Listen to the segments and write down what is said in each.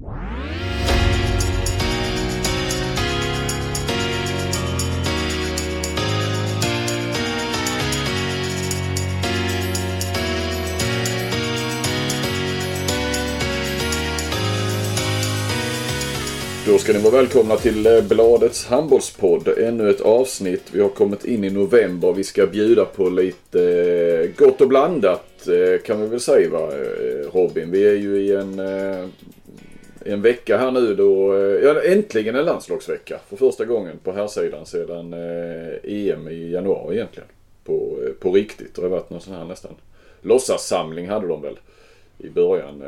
Då ska ni vara välkomna till eh, Bladets handbollspodd. Ännu ett avsnitt. Vi har kommit in i november. Vi ska bjuda på lite eh, gott och blandat eh, kan vi väl säga va Robin. Vi är ju i en, en vecka här nu då, ja äntligen en landslagsvecka. För första gången på här sidan sedan EM i januari egentligen. På, på riktigt. Det har varit någon sån här nästan låtsassamling hade de väl i början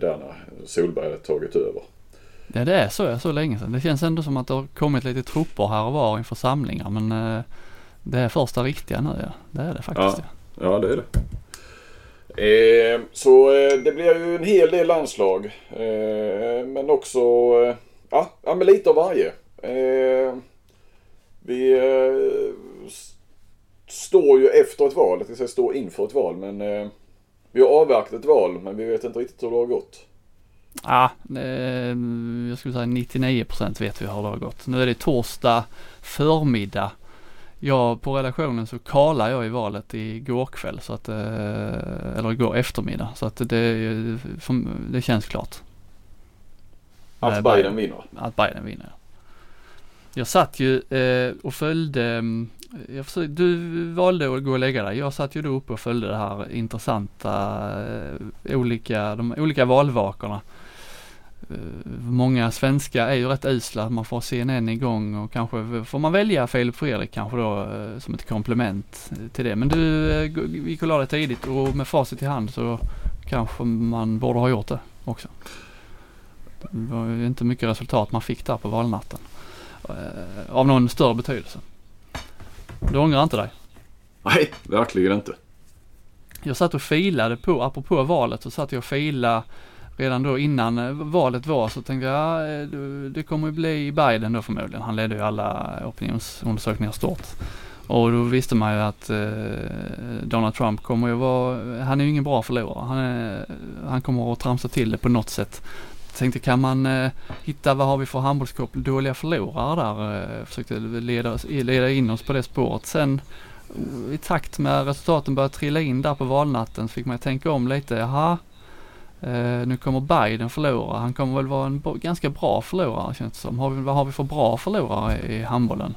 där när Solberg hade tagit över. Ja det är så, så länge sedan. Det känns ändå som att det har kommit lite trupper här och var inför samlingar men eh, det är första riktiga nu ja. Det är det faktiskt. Ja, ja. ja det är det. Eh, så eh, det blir ju en hel del landslag. Eh, men också, eh, ja, ja men lite av varje. Ehm, eh, vi står ju efter ett val, jag ska säga står inför ett val men eh, vi har avverkat ett val men vi vet inte riktigt hur det har gått. Ja, ehm, jag skulle säga 99% vet vi hur det har gått. Nu är det torsdag förmiddag. Jag på redaktionen så kalade jag i valet igår kväll så att, eh, eller igår eftermiddag så att det, det känns klart. Att Biden vinner? Att Biden vinner. Jag satt ju eh, och följde, försökte, du valde att gå och lägga dig. Jag satt ju då uppe och följde det här intressanta, eh, olika, de olika valvakorna. Eh, många svenska är ju rätt usla, man får CNN igång och kanske får man välja Filip Fredrik kanske då eh, som ett komplement till det. Men du eh, gick och la dig tidigt och med facit i hand så kanske man borde ha gjort det också. Det var ju inte mycket resultat man fick där på valnatten. Av någon större betydelse. Du ångrar inte dig? Nej, verkligen inte. Jag satt och filade på, apropå valet, så satt jag och filade redan då innan eh, valet var så tänkte jag, ja, eh, det kommer ju bli Biden då förmodligen. Han ledde ju alla opinionsundersökningar stort. Och då visste man ju att eh, Donald Trump kommer ju vara, han är ju ingen bra förlorare. Han, är, han kommer att tramsa till det på något sätt. Jag tänkte kan man eh, hitta, vad har vi för handbollsklubb, dåliga förlorare där? Eh, försökte leda, leda in oss på det spåret. Sen i takt med resultaten började trilla in där på valnatten så fick man tänka om lite. Jaha, Uh, nu kommer Biden förlora. Han kommer väl vara en ganska bra förlorare känns det som. Har vi, vad har vi för bra förlorare i handbollen?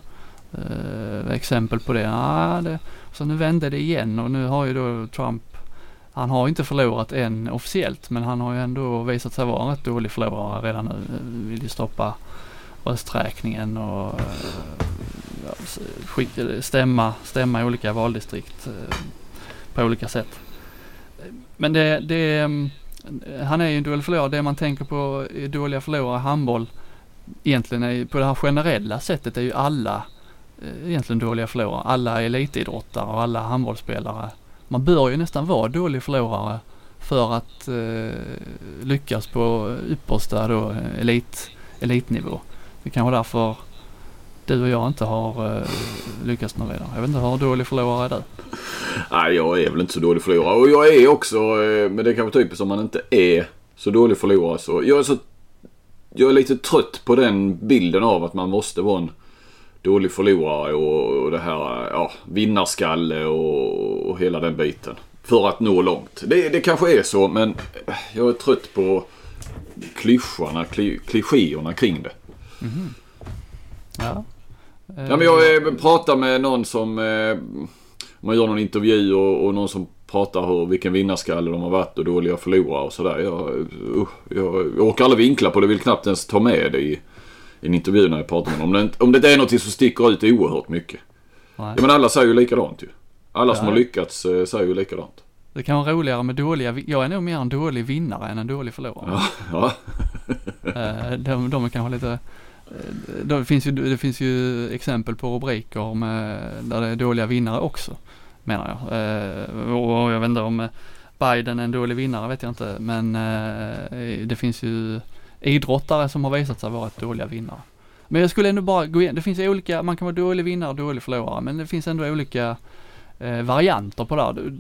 Uh, exempel på det? Ah, det, så nu vände det igen och nu har ju då Trump, han har inte förlorat än officiellt men han har ju ändå visat sig vara en rätt dålig förlorare redan nu. Uh, vill ju stoppa rösträkningen och uh, stämma, stämma i olika valdistrikt på olika sätt. Men det, det um, han är ju en dålig förlorare. Det man tänker på är dåliga förlorare i handboll egentligen är på det här generella sättet är ju alla eh, egentligen dåliga förlorare. Alla elitidrottare och alla handbollsspelare. Man bör ju nästan vara dålig förlorare för att eh, lyckas på yppersta då elit, elitnivå. Det är kanske därför du och jag inte har uh, lyckats något vidare. Jag vet inte hur dålig förlorare är du? Nej, jag är väl inte så dålig förlorare. Och jag är också, uh, men det är kanske typiskt om man inte är så dålig förlorare så. Jag är så jag är lite trött på den bilden av att man måste vara en dålig förlorare och, och det här ja, vinnarskalle och, och hela den biten. För att nå långt. Det, det kanske är så men jag är trött på klyschorna, kli, klichéerna kring det. Mm. Ja. Ja, men jag eh, pratar med någon som... Eh, man gör någon intervju och, och någon som pratar hur, vilken vinnarskalle de har varit och dåliga förlorare och sådär. Jag, uh, jag, jag orkar aldrig vinkla på det. Vill knappt ens ta med det i, i en intervju när jag pratar med någon. Om det, om det är något som sticker ut oerhört mycket. Nej. Ja men alla säger ju likadant ju. Alla ja. som har lyckats eh, säger ju likadant. Det kan vara roligare med dåliga, jag är nog mer en dålig vinnare än en dålig förlorare. Ja, ja. de, de är kanske lite Eh, Eh, det finns, ju, det finns ju exempel på rubriker med, där det är dåliga vinnare också, menar jag. Eh, och jag vet inte om eh, Biden är en dålig vinnare, vet jag inte, men det finns ju idrottare som har visat sig vara dåliga vinnare. Men jag skulle ändå bara gå igenom, det finns olika, man kan vara dålig vinnare och dålig förlorare, men det finns ändå olika eh, varianter på det här.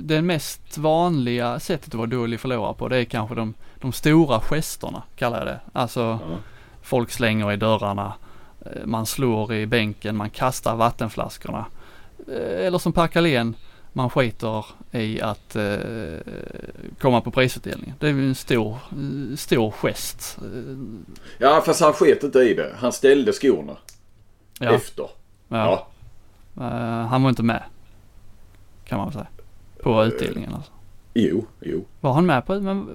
Det mest vanliga sättet att vara dålig förlorare på det är kanske de, de stora gesterna kallar jag det. Alltså mm folk slänger i dörrarna, eh, man slår i bänken, man kastar vattenflaskorna. Eh, Eller som Per Carlén, man skiter i att eh, komma på prisutdelningen. Det är ju en stor, eh, stor gest. Ja, fast han sket inte i det. Han ställde skorna Ja, efter. ja. Ja. Han var inte med. Kan man väl säga. På utdelningen alltså. Jo, jo. Var han med på men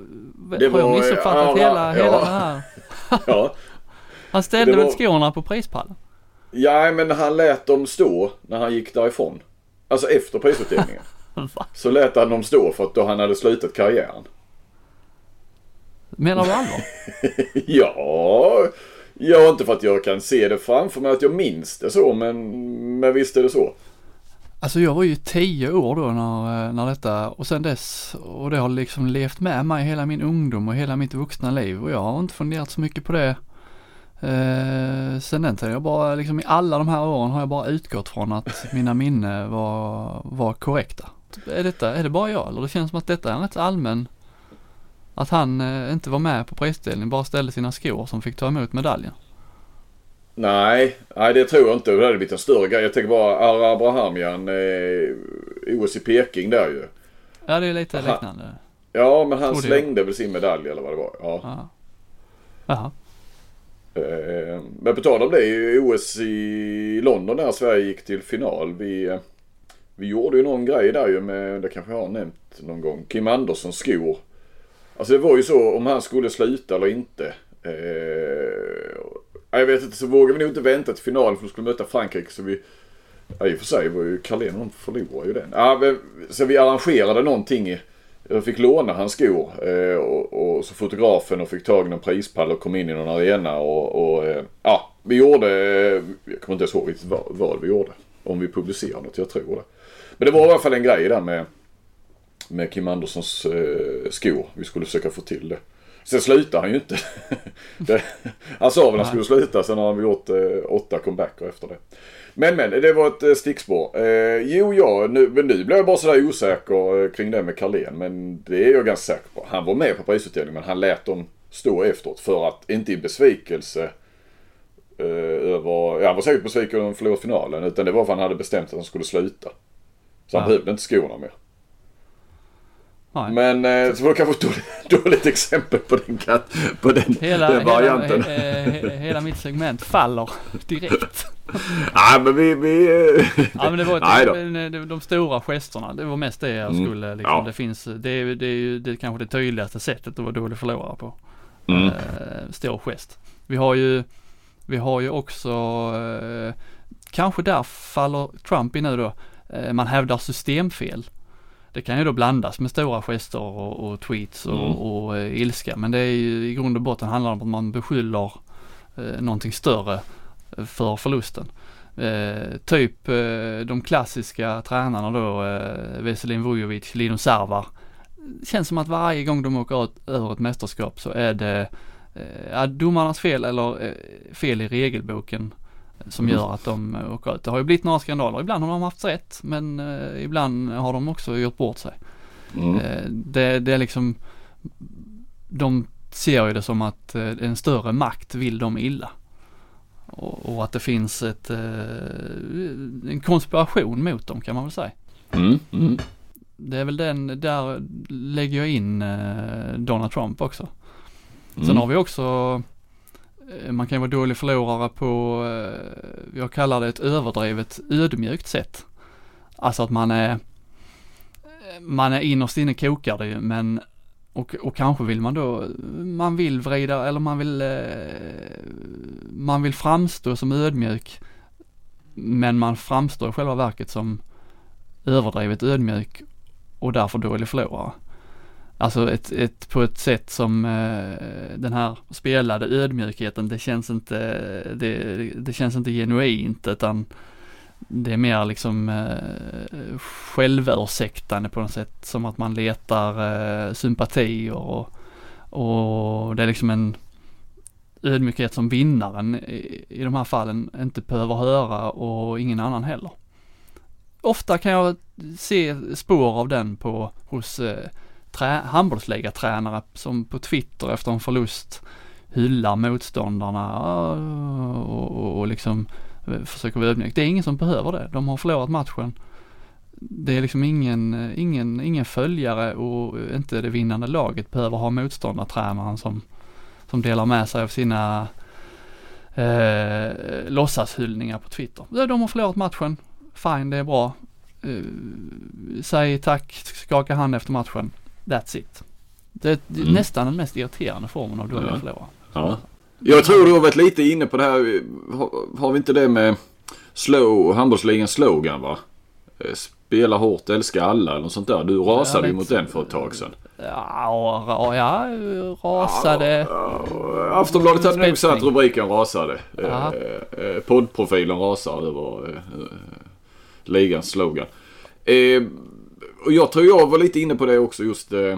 Det har jag var- missuppfattat ja, hela, ja. hela det här? Ja. Han ställde Det väl var- skorna på prispallen? ja, men han lät dem stå när han gick därifrån. Alltså efter prisutdelningen. Så lät han dem stå för att då han hade slutat karriären. Menar du allvar? Ja, ja inte för att jag kan se det framför mig att jag minns det så men, men visst är det så. Alltså jag var ju tio år då när, när detta och sen dess och det har liksom levt med mig hela min ungdom och hela mitt vuxna liv och jag har inte funderat så mycket på det. Eh, sen den tiden, jag bara liksom i alla de här åren har jag bara utgått från att mina minne var, var korrekta. Är detta, är det bara jag eller det känns som att detta är en rätt allmän att han eh, inte var med på prisdelningen, bara ställde sina skor som fick ta emot medaljen. Nej, nej det tror jag inte. Det hade blivit en större grej. Jag tänker bara Ara Abrahamian, eh, OS i Peking där ju. Ja det är lite Aha. liknande. Ja, men han jag. slängde väl sin medalj eller vad det var. Ja. Ja. Jaha. Eh, men på tal om det, i OS i London där Sverige gick till final. Vi, eh, vi gjorde ju någon grej där ju med, det kanske jag har nämnt någon gång, Kim Anderssons skor. Alltså det var ju så om han skulle sluta eller inte. Eh, jag vet inte, så vågade vi nog inte vänta till finalen för att skulle möta Frankrike så vi Ja, i och för sig var ju Carlén, de förlorade ju den. Ja, men, så vi arrangerade någonting. i- jag fick låna hans skor eh, och, och så fotografen och fick tag i någon prispall och kom in i någon arena och, och eh, ja, vi gjorde, eh, jag kommer inte ens ihåg riktigt vad, vad vi gjorde. Om vi publicerade något, jag tror det. Men det var i alla fall en grej där med, med Kim Anderssons eh, skor. Vi skulle försöka få till det. Sen slutade han ju inte. det, han sa väl att han skulle sluta, sen har han gjort eh, åtta comebacker efter det. Men men, det var ett eh, stickspår. Eh, jo, ja, nu, men nu blev jag bara sådär osäker eh, kring det med Carlén. Men det är jag ganska säker på. Han var med på prisutdelningen men han lät dem stå efteråt för att, inte i besvikelse eh, över, ja, han var säkert besviken över att förlora finalen. Utan det var för att han hade bestämt att han skulle sluta. Så han Ja. behövde inte skorna mer. Nej. Men eh, så var det kanske ett dåligt, exempel på den, katt, på den, Hela, den hela, varianten. he, he, hela mitt segment faller direkt. Nej men vi... vi eh, Ja men det var ett, det- de stora gesterna, det var mest det jag Mm. skulle liksom, Ja. det finns, det är, det är det är kanske det tydligaste sättet att vara dålig förlorare på. Mm. Eh, stor gest. Vi har ju, vi har ju också, eh, kanske där faller Trump i nu då, eh, man hävdar systemfel. Det kan ju då blandas med stora gester och, och tweets och, Mm. och eh, ilska men det är ju i grund och botten handlar om att man beskyller eh, någonting större eh, för förlusten. Eh, typ eh, de klassiska tränarna då, eh, Veselin Vujovic, Lino Sarvar. Känns som att varje gång de åker ut över ett mästerskap så är det eh, domarnas fel eller eh, fel i regelboken som Mm. gör att de eh, åker ut. Det har ju blivit några skandaler. Ibland har de haft rätt men eh, ibland har de också gjort bort sig. Mm. Eh, det, det är liksom, de ser ju det som att eh, en större makt vill dem illa. Och, och att det finns ett, eh, en konspiration mot dem kan man väl säga. Mm. Mm. Det är väl den, där lägger jag in eh, Donald Trump också. Sen Mm. har vi också, Eh, man kan ju vara dålig förlorare på, eh, jag kallar det ett överdrivet ödmjukt sätt. Alltså att man är, man är innerst inne kokar det ju men, och, och kanske vill man då, man vill vrida eller man vill, eh, man vill framstå som ödmjuk men man framstår i själva verket som överdrivet ödmjuk och därför dålig förlorare. Alltså ett, ett, på ett sätt som eh, den här spelade ödmjukheten, det känns inte, det, det känns inte genuint utan det är mer liksom eh, självursäktande på något sätt. Som att man letar eh, sympatier och, och det är liksom en ödmjukhet som vinnaren i, i de här fallen inte behöver höra och ingen annan heller. ofta kan jag se spår av den på, hos eh, trä, handbollsligatränare som på Twitter efter en förlust hyllar motståndarna ah, och, och, och liksom eh, försöker vara ödmjuk. Det är ingen som behöver det. De har förlorat matchen. Det är liksom ingen, eh, ingen, ingen följare och eh, inte det vinnande laget behöver ha motståndartränaren som, som delar med sig av sina eh, låtsashyllningar på Twitter. De har förlorat matchen. Fine, det är bra. Eh, säg tack, skaka hand efter matchen. That's it. Det är mm. nästan den mest irriterande formen av dåliga ja. förlorare. Ja. Jag tror du har varit lite inne på det här. Har, har vi inte det med slow, handbollsligans slogan va? Eh, spela hårt, älska alla eller något sånt där. Du rasade ju mot den för ett tag sedan. Ja, ja rasade. Ja, ja. Aftonbladet hade nog satt rubriken rasade. Eh, eh, poddprofilen rasar över eh, ligans slogan. Eh, och jag tror jag var lite inne på det också just. Eh,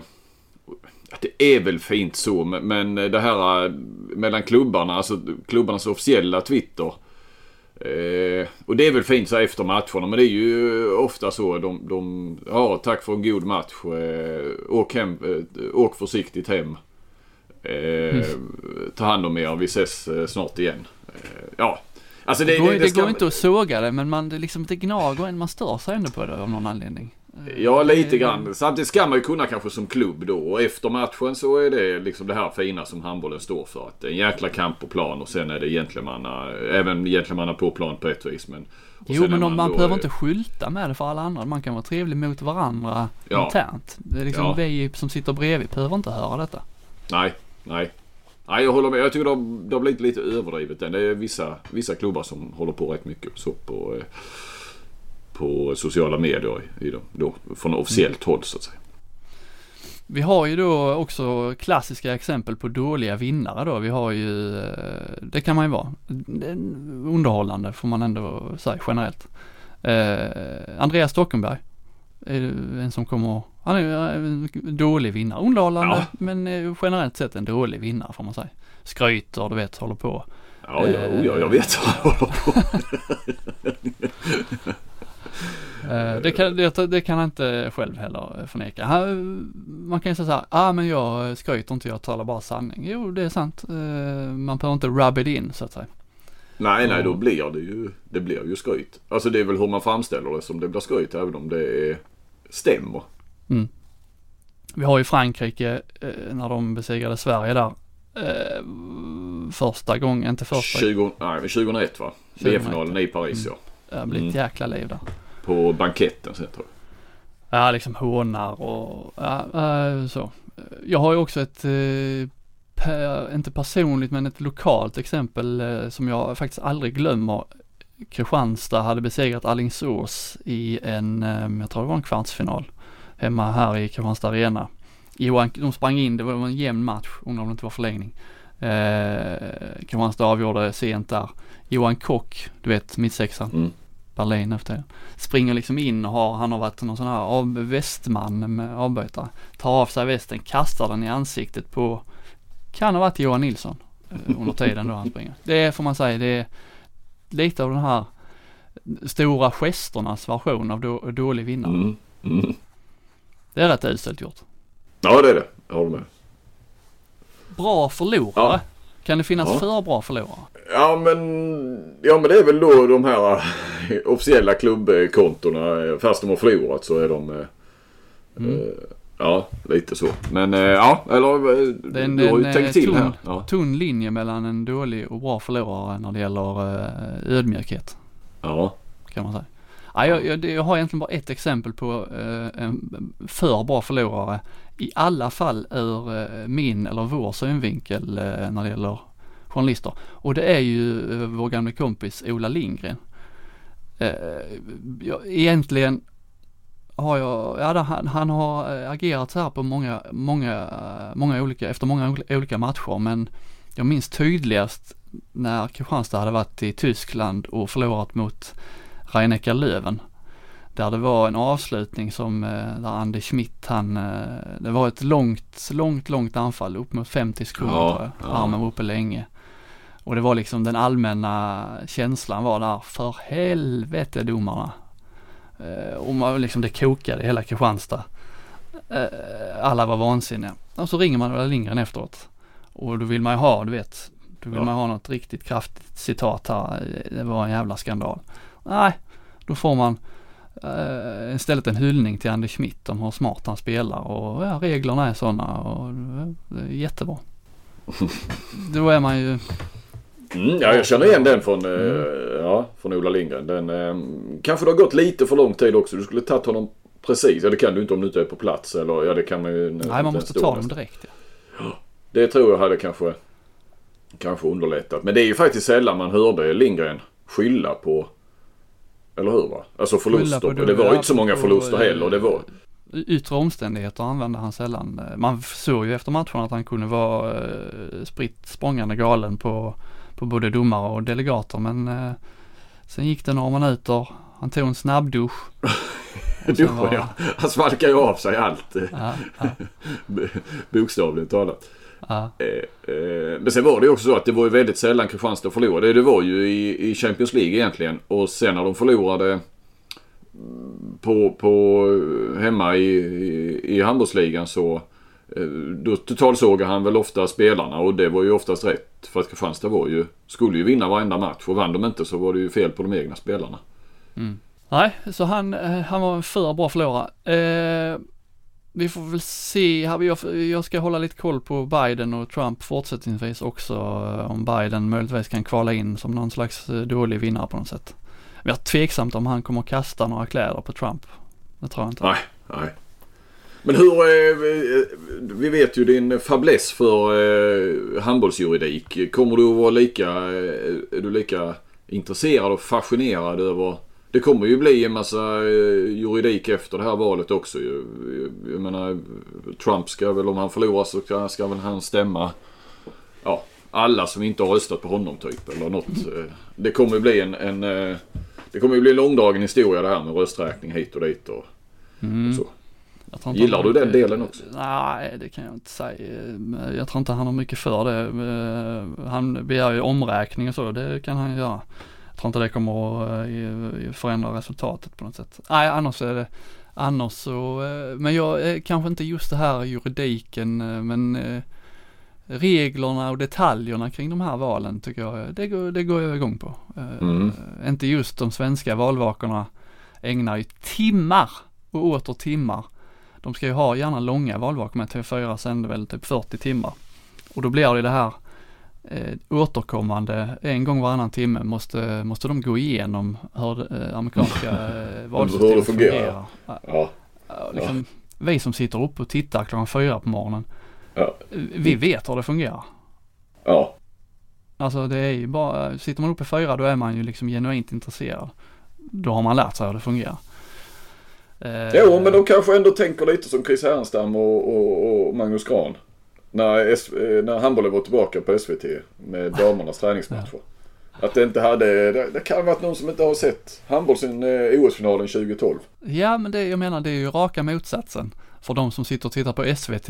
det är väl fint så men det här eh, mellan klubbarna, alltså klubbarnas officiella Twitter. Eh, och det är väl fint så efter matcherna men det är ju ofta så de, de ja tack för en god match. Eh, åk, hem, eh, åk försiktigt hem. Eh, mm. Ta hand om er, vi ses eh, snart igen. ja, Alltså det, det, går, det, det ska... går inte att såga det men man, det, liksom, det gnager en, man stör sig ändå på det av någon anledning. Ja, lite grann. Samtidigt ska man ju kunna kanske som klubb då. Och efter matchen så är det liksom det här fina som handbollen står för. Att det är en jäkla kamp på plan och sen är det gentlemanna, även gentlemanna på plan på ett vis. Men, jo, men man, man behöver är... inte skylta med det för alla andra. Man kan vara trevlig mot varandra ja. internt. Det är liksom ja. vi som sitter bredvid behöver inte höra detta. Nej, nej. Nej, jag håller med. Jag tycker har, det har blivit lite överdrivet. Det är vissa, vissa klubbar som håller på rätt mycket så på, eh, på sociala medier i dem, då, från officiellt håll så att säga. Vi har ju då också klassiska exempel på dåliga vinnare då. Vi har ju, eh, det kan man ju vara, underhållande får man ändå säga generellt. Eh, Andreas Stockenberg är en som kommer, han är en dålig vinnare. Underhållande ja. men eh, generellt sett en dålig vinnare får man säga. Skryter, du vet, håller på. Ja, ja, ja jag vet vad han håller på det kan, det, det kan han inte själv heller förneka. Han, man kan ju säga så här, ah, men jag skryter inte, jag talar bara sanning. Jo, det är sant. Eh, man behöver inte rub it in så att säga. Nej, nej, då blir det ju, det blir ju skryt. Alltså det är väl hur man framställer det som det blir skryt, även om det är, stämmer. Mm. Vi har ju Frankrike eh, när de besegrade Sverige där. första gången, inte första. 20, nej, 2001 va? VM-finalen i Paris mm. ja. Det blir ett mm. jäkla liv där på banketten sen tror jag. Ja, liksom hånar och ja, så. Jag har ju också ett, eh, inte personligt men ett lokalt exempel eh, som jag faktiskt aldrig glömmer. Kristianstad hade besegrat Alingsås i en, eh, jag tror det var en kvartsfinal, hemma här i Kristianstad Arena. Johan, de sprang in, det var en jämn match, undrar om det inte var förlängning. Eh, Kristianstad avgjorde sent där. Johan Kock, du vet mittsexan. Mm. Berlin efter Springer liksom in och har, han har varit någon sån här av, västman med avbytare. Tar av sig västen, kastar den i ansiktet på, kan ha varit Johan Nilsson eh, under tiden då han springer. Det får man säga, det är lite av den här stora gesternas version av då, dålig vinnare. Mm. Mm. Det är rätt uselt gjort. Ja det är det, jag håller med. Bra förlorare. Ja. Kan det finnas ja. för bra förlorare? Ja men, ja men det är väl då de här eh, officiella klubbkontona. Fast de har förlorat så är de... Eh, mm. Eh, ja, lite så. Men ja, eller det är en, du har ju tänkt till ton, här. Ja. tunn linje mellan en dålig och bra förlorare när det gäller ödmjukhet. Ja. Kan man säga. Ja, jag, jag, jag har egentligen bara ett exempel på en för bra förlorare. I alla fall ur min eller vår synvinkel när det gäller journalister. Och det är ju eh, vår gamla kompis Ola Lindgren. Eh, egentligen har jag, ja han, han har eh, agerat så här på många, många, många olika, efter många olika matcher men jag minns tydligast när Kristianstad hade varit i Tyskland och förlorat mot rhein Löven. Där det var en avslutning som, där Andy Schmidt han, det var ett långt, långt, långt anfall upp mot 50 sekunder ja, ja. Armen var uppe länge. Och det var liksom den allmänna känslan var där, för helvete domarna. Eh, och man, liksom det kokade i hela Kristianstad. Eh, alla var vansinniga. Och så ringer man Ulla Lindgren efteråt. Och då vill man ju ha, du vet, då vill Ja. man ha något riktigt kraftigt citat här. Det var en jävla skandal. Nej, då får man eh, istället en hyllning till Anders Schmidt om hur smart han spelar och ja, reglerna är sådana och det är jättebra. Då är man ju, Mm, ja, jag känner igen den från, eh, ja, från Ola Lindgren. Den, eh, kanske det har gått lite för lång tid också. Du skulle tagit honom precis. Ja det kan du inte om du inte är på plats. Eller ja det kan man ju. nej man måste ta dem direkt. Ja. Det tror jag hade kanske, kanske underlättat. Men det är ju faktiskt sällan man hörde Lindgren skylla på eller hur va? Alltså förluster. på det var ju inte så många förluster eh, heller. Det var, Yttre omständigheter använde han sällan. Man såg ju efter matchen att han kunde vara eh, spritt språngande galen på, på både domare och delegater men eh, sen gick det några minuter. Han tog en snabbdusch. Duschen var- ja. Han svalkar ju av sig allt. eh, Ja, ja, Bokstavligt talat. ja. Eh, eh, Men sen var det ju också så att det var ju väldigt sällan Kristianstad förlorade. Det var ju i, i Champions League egentligen. Och sen när de förlorade mm, på, på hemma i, i, i handbollsligan så eh, då totalsågade han väl ofta spelarna och det var ju oftast rätt. För att Kristianstad var ju, skulle ju vinna varenda match och vann de inte så var det ju fel på de egna spelarna. Nej, så han, eh, han var en för bra förlorare. Eh, vi får väl se, jag, ska hålla lite koll på Biden och Trump fortsättningsvis också. eh, Om Biden möjligtvis kan kvala in som någon slags eh, dålig vinnare på något sätt. Men jag är tveksamt om han kommer att kasta några kläder på Trump. Det tror jag inte. Nej, nej. Men hur, eh, eh, vi- vet ju din fäbless för eh, handbollsjuridik. Kommer du att vara lika, är du lika intresserad och fascinerad över det kommer ju bli en massa juridik efter det här valet också ju. Jag menar, Trump ska väl, om han förlorar så ska, ska väl han stämma ja, alla som inte har röstat på honom typ. Eller något. Det kommer ju bli en, en det kommer ju bli en långdragen historia det här med rösträkning hit och dit och, Mm. och så. Gillar du den mycket- delen också? Nej, det kan jag inte säga. Jag tror inte han har mycket för det. Eh, Han begär ju omräkning och så, det kan han göra. Jag tror inte det kommer att eh, förändra resultatet på något sätt. Nej, annars är det, annars så, eh, men jag, kanske inte just det här juridiken, men reglerna och detaljerna kring de här valen tycker jag, det går, det går jag igång på. Mm. Inte just de svenska valvakorna ägnar ju timmar och åter timmar. De ska ju ha gärna långa valvakor med TV4 sänder väl typ 40 timmar. Och då blir det det här eh, återkommande, en gång varannan timme måste, måste de gå igenom hur eh, amerikanska eh, Hur det valsystemet fungerar. fungerar. Ja, Ja. ja, liksom, Vi som sitter uppe och tittar klockan fyra på morgonen, Ja. vi vet hur det fungerar. Ja. Alltså det är ju bara, sitter man uppe fyra då är man ju liksom genuint intresserad. Då har man lärt sig hur det fungerar. Eh, Jo, men de kanske ändå tänker lite som Chris Härenstam och, och, och Magnus Gran. När, eh, när handbollen var tillbaka på SVT med damernas träningsmatcher. Att det inte hade, det, det kan ha varit någon som inte har sett handboll sen eh, OS-finalen 2012. Ja men det, jag menar det är ju raka motsatsen. För de som sitter och tittar på SVT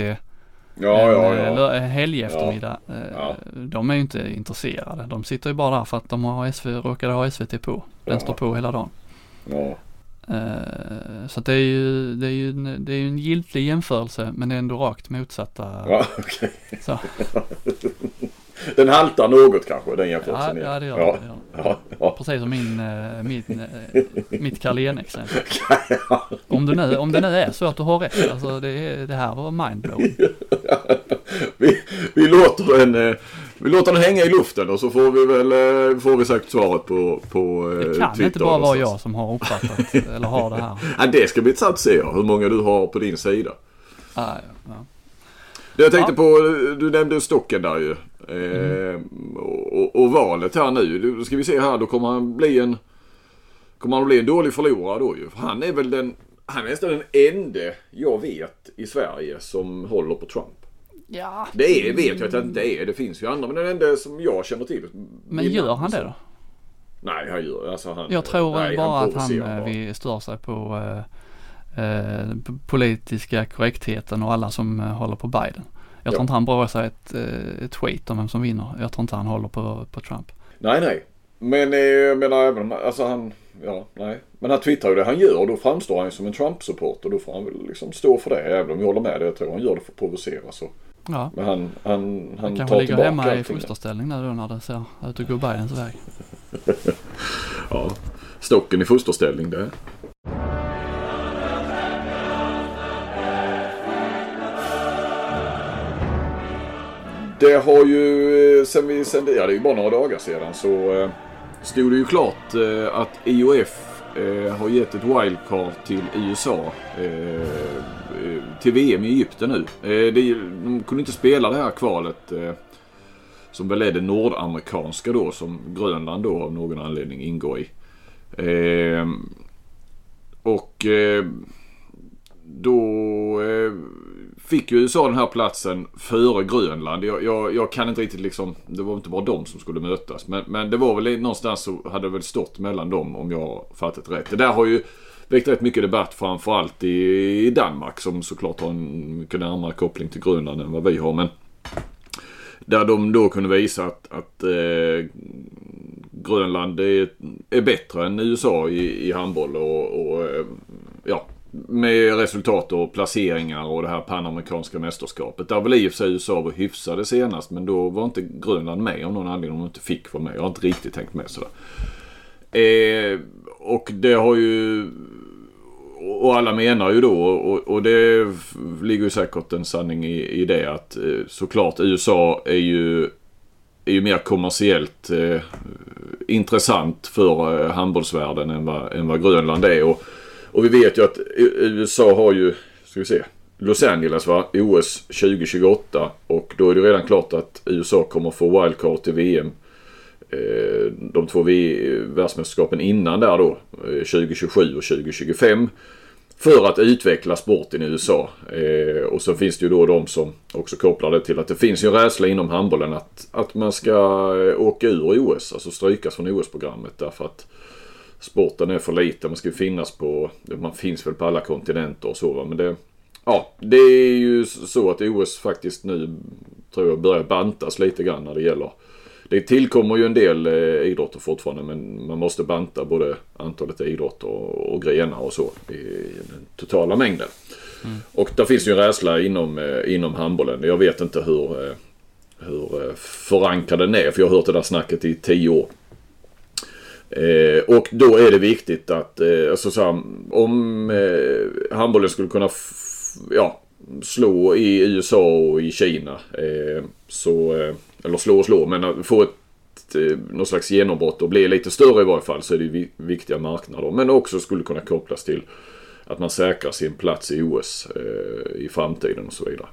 Ja, en, ja, ja. en helg eftermiddag. eh, Ja. De är ju inte intresserade. De sitter ju bara där för att de har SV, råkade ha SVT på. Den Ja. står på hela dagen. ja. Eh, Så det är ju, det är ju en, det är en giltig jämförelse men det är ändå rakt motsatta. ja okej. Så, Den haltar något kanske, den ja, jämförelsen. ja det gör ja. det. det. gör det. Ja, ja. Precis som min, eh, min, eh, mitt Carlén-exempel. Om, du nu, om det nu är så att du har rätt, alltså det, det här var mindblowing. vi, vi, låter den, eh, vi låter den hänga i luften och så får vi väl eh, får vi säkert svaret på, på eh, Det kan Twitter inte bara vara jag som har uppfattat eller har det här. Ja, det ska bli intressant att se ja, hur många du har på din sida. Ah, ja. Det jag tänkte Ja. på, du nämnde stocken där ju. Eh, och, och valet här nu, då ska vi se här, då kommer han bli en Kommer han bli en dålig förlorare då ju. Han är väl den, han är nästan den ende jag vet i Sverige som håller på Trump. Ja, Det är, vet jag att det inte är, det finns ju andra men den enda som jag känner till. men gör han det då? Nej, han gör alltså han, Jag tror nej, bara att han eh, bara. vi stör sig på eh, eh, politiska korrektheten och alla som eh, håller på Biden. Jag tror Ja. inte han bryr sig ett, eh, ett skit om vem som vinner. Jag tror inte han håller på, på Trump. Nej, nej. Men eh, jag menar även alltså han, ja nej. Men han twittrar ju det han gör och då framstår han ju som en Trump-supporter. Då får han väl liksom stå för det. Även om jag håller med dig. Jag tror han gör det för att provocera så. Ja. Men han, han, han tar kanske ligger hemma i allting fosterställning nu då när det ser ut att gå Bidens väg. Ja, stocken i fosterställning det. Det har ju, eh, sen vi sände, ja det är ju bara några dagar sedan så eh, stod det ju klart eh, att IOF eh, har gett ett wildcard till USA eh, eh, till VM i Egypten nu. Eh, det, de kunde inte spela det här kvalet eh, som väl är det nordamerikanska då som Grönland då av någon anledning ingår i. Eh, och eh, då eh, fick ju USA den här platsen före Grönland. Jag, jag, jag kan inte riktigt liksom, det var inte bara de som skulle mötas. Men, men det var väl någonstans så hade det väl stått mellan dem om jag fattat rätt. Det där har ju väckt rätt mycket debatt framförallt i, i Danmark som såklart har en mycket närmare koppling till Grönland än vad vi har. Men där de då kunde visa att, att eh, Grönland är, är bättre än USA i, i handboll och, och eh, ja, med resultat och placeringar och det här panamerikanska mästerskapet. Där väl i och för sig USA var hyfsade senast men då var inte Grönland med av någon anledning. De inte fick vara med. Jag har inte riktigt tänkt med sådär. Eh, och det har ju och alla menar ju då, och, och det ligger ju säkert en sanning i, i det, att eh, såklart USA är ju, är ju mer kommersiellt eh, intressant för eh, handbollsvärlden än vad, än vad Grönland är. Och, och vi vet ju att USA har ju, ska vi se, Los Angeles va, OS 2028 och då är det redan klart att USA kommer få wildcard till VM eh, de två världsmästerskapen innan där då, eh, 2027 och 2025. För att utveckla sporten i USA. Eh, och så finns det ju då de som också kopplar det till att det finns ju en rädsla inom handbollen att, att man ska åka ur OS, alltså strykas från OS-programmet därför att sporten är för liten. Man ska ju finnas på, man finns väl på alla kontinenter och så va. Men det, ja, det är ju så att OS faktiskt nu tror jag börjar bantas lite grann när det gäller det tillkommer ju en del eh, idrotter fortfarande men man måste banta både antalet idrotter och, och grenar och så i den totala mängden. Och där finns ju en rädsla inom, eh, inom handbollen. Jag vet inte hur, eh, hur eh, förankrad den är för jag har hört det där snacket i tio år. Eh, och då är det viktigt att, eh, alltså så här, om eh, handbollen skulle kunna ja, slå i USA och i Kina. Eh, så, eh, eller slå och slå, men att få ett, eh, slags genombrott och bli lite större i varje fall så är det viktiga marknader. Men också skulle kunna kopplas till att man säkrar sin plats i OS eh, i framtiden och så vidare.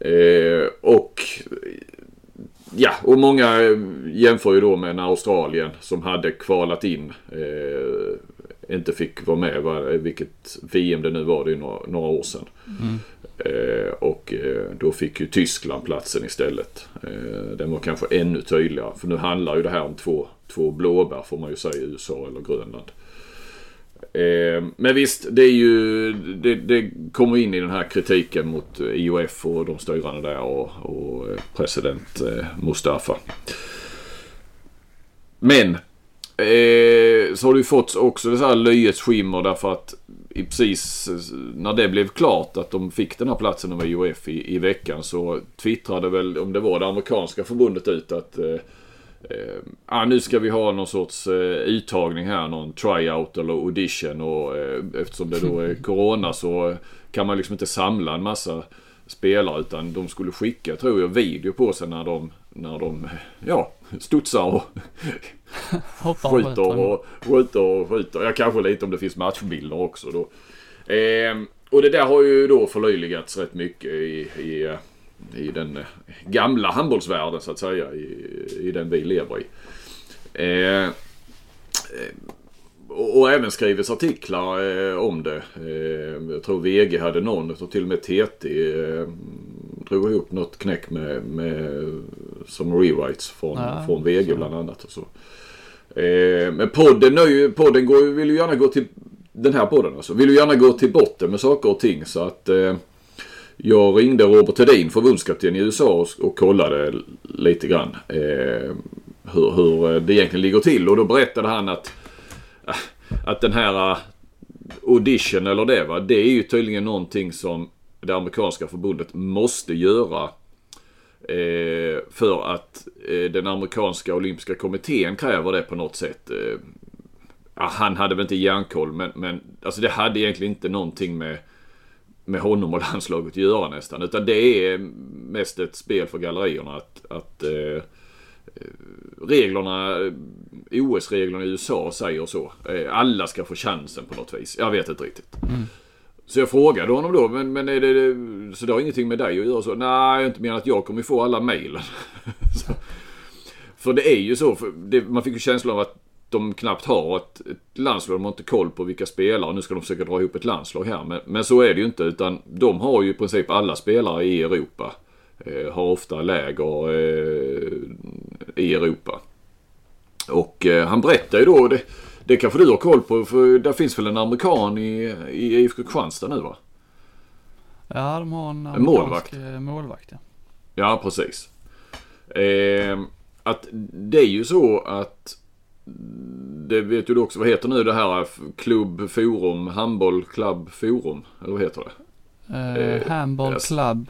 Eh, och Ja, och många eh, jämför ju då med när Australien som hade kvalat in eh, inte fick vara med, va, vilket VM det nu var, det är några, några år sedan. Eh, och eh, då fick ju Tyskland platsen istället. Eh, den var kanske ännu tydligare, för nu handlar ju det här om två, två blåbär får man ju säga, USA eller Grönland. Eh, men visst, det är ju, det, det kommer in i den här kritiken mot eh, IOF och de styrande där och, och eh, president eh, Mustafa. Men eh, så har det ju fått också det så här löjets skimmer därför att i precis när det blev klart att de fick den här platsen av IOF i, i veckan så twittrade väl, om det var det amerikanska förbundet ut att eh, Eh, ah, nu ska vi ha någon sorts eh, uttagning här, någon tryout eller audition och eh, eftersom det då är corona så kan man liksom inte samla en massa spelare utan de skulle skicka, tror jag, video på sig när de, när de ja, studsar och skjuter och skjuter och skjuter. Ja, kanske lite om det finns matchbilder också då. Ehm, och det där har ju då förlöjligats rätt mycket i, i, eh, i den gamla handbollsvärlden så att säga. I, i den vi lever i. Eh, eh, och, och även skrivits artiklar eh, om det. Eh, jag tror VG hade någon, tror till och med TT eh, drog ihop något knäck med, med som rewrites från, Ja, från VG så. bland annat. Och så. Eh, men podden, är ju, podden går, vill ju gärna gå till, den här podden alltså, vill ju gärna gå till botten med saker och ting så att eh, jag ringde Robert Hedin, förbundskapten i USA och, kollade lite grann. Eh, hur, hur eh, det egentligen ligger till. Och då berättade han att, eh, att den här eh, audition eller det va. Det är ju tydligen någonting som det amerikanska förbundet måste göra. Eh, för att eh, den amerikanska olympiska kommittén kräver det på något sätt. Eh, han hade väl inte järnkoll men, men alltså det hade egentligen inte någonting med, med honom och landslaget att göra nästan. Utan det är mest ett spel för gallerierna att, att eh, reglerna, OS-reglerna i USA säger så. Eh, alla ska få chansen på något vis. Jag vet inte riktigt. Mm. Så jag frågade honom då, men, men är det, så det har ingenting med dig att göra? Så, Nej, inte mer än att jag kommer få alla mejlen. för det är ju så, det, man fick ju känslan av att de knappt har ett, ett landslag. De har inte koll på vilka spelare. Nu ska de försöka dra ihop ett landslag här. Men, men så är det ju inte. Utan de har ju i princip alla spelare i Europa. Eh, har ofta läger eh, i Europa. Och eh, han berättar ju då, det, det kanske du har koll på, för där finns väl en amerikan i, i IFK Kristianstad nu va? Ja, de har en, en målvakt. Eh, målvakt ja. ja, precis. Eh, att det är ju så att det vet ju du också, vad heter nu det här klubb forum, handboll klubb forum, eller vad heter det? Eh, eh handboll club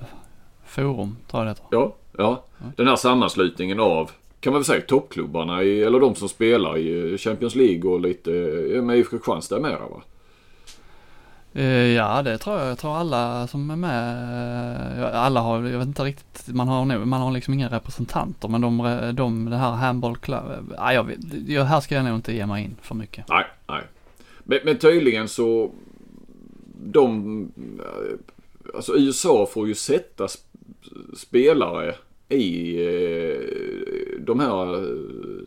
forum, tror jag det heter. Ja, ja. Den här sammanslutningen av kan man väl säga toppklubbarna i, eller de som spelar i Champions League och lite med IFK Kristianstad mera va? Eh, ja det tror jag. Jag tror alla som är med, eh, alla har, jag vet inte riktigt, man har nog, man har liksom inga representanter men de, de det här handboll club, eh, nej jag jag, här ska jag nog inte ge mig in för mycket. Nej, nej. Men, men tydligen så, de, alltså USA får ju sätta spelare i de här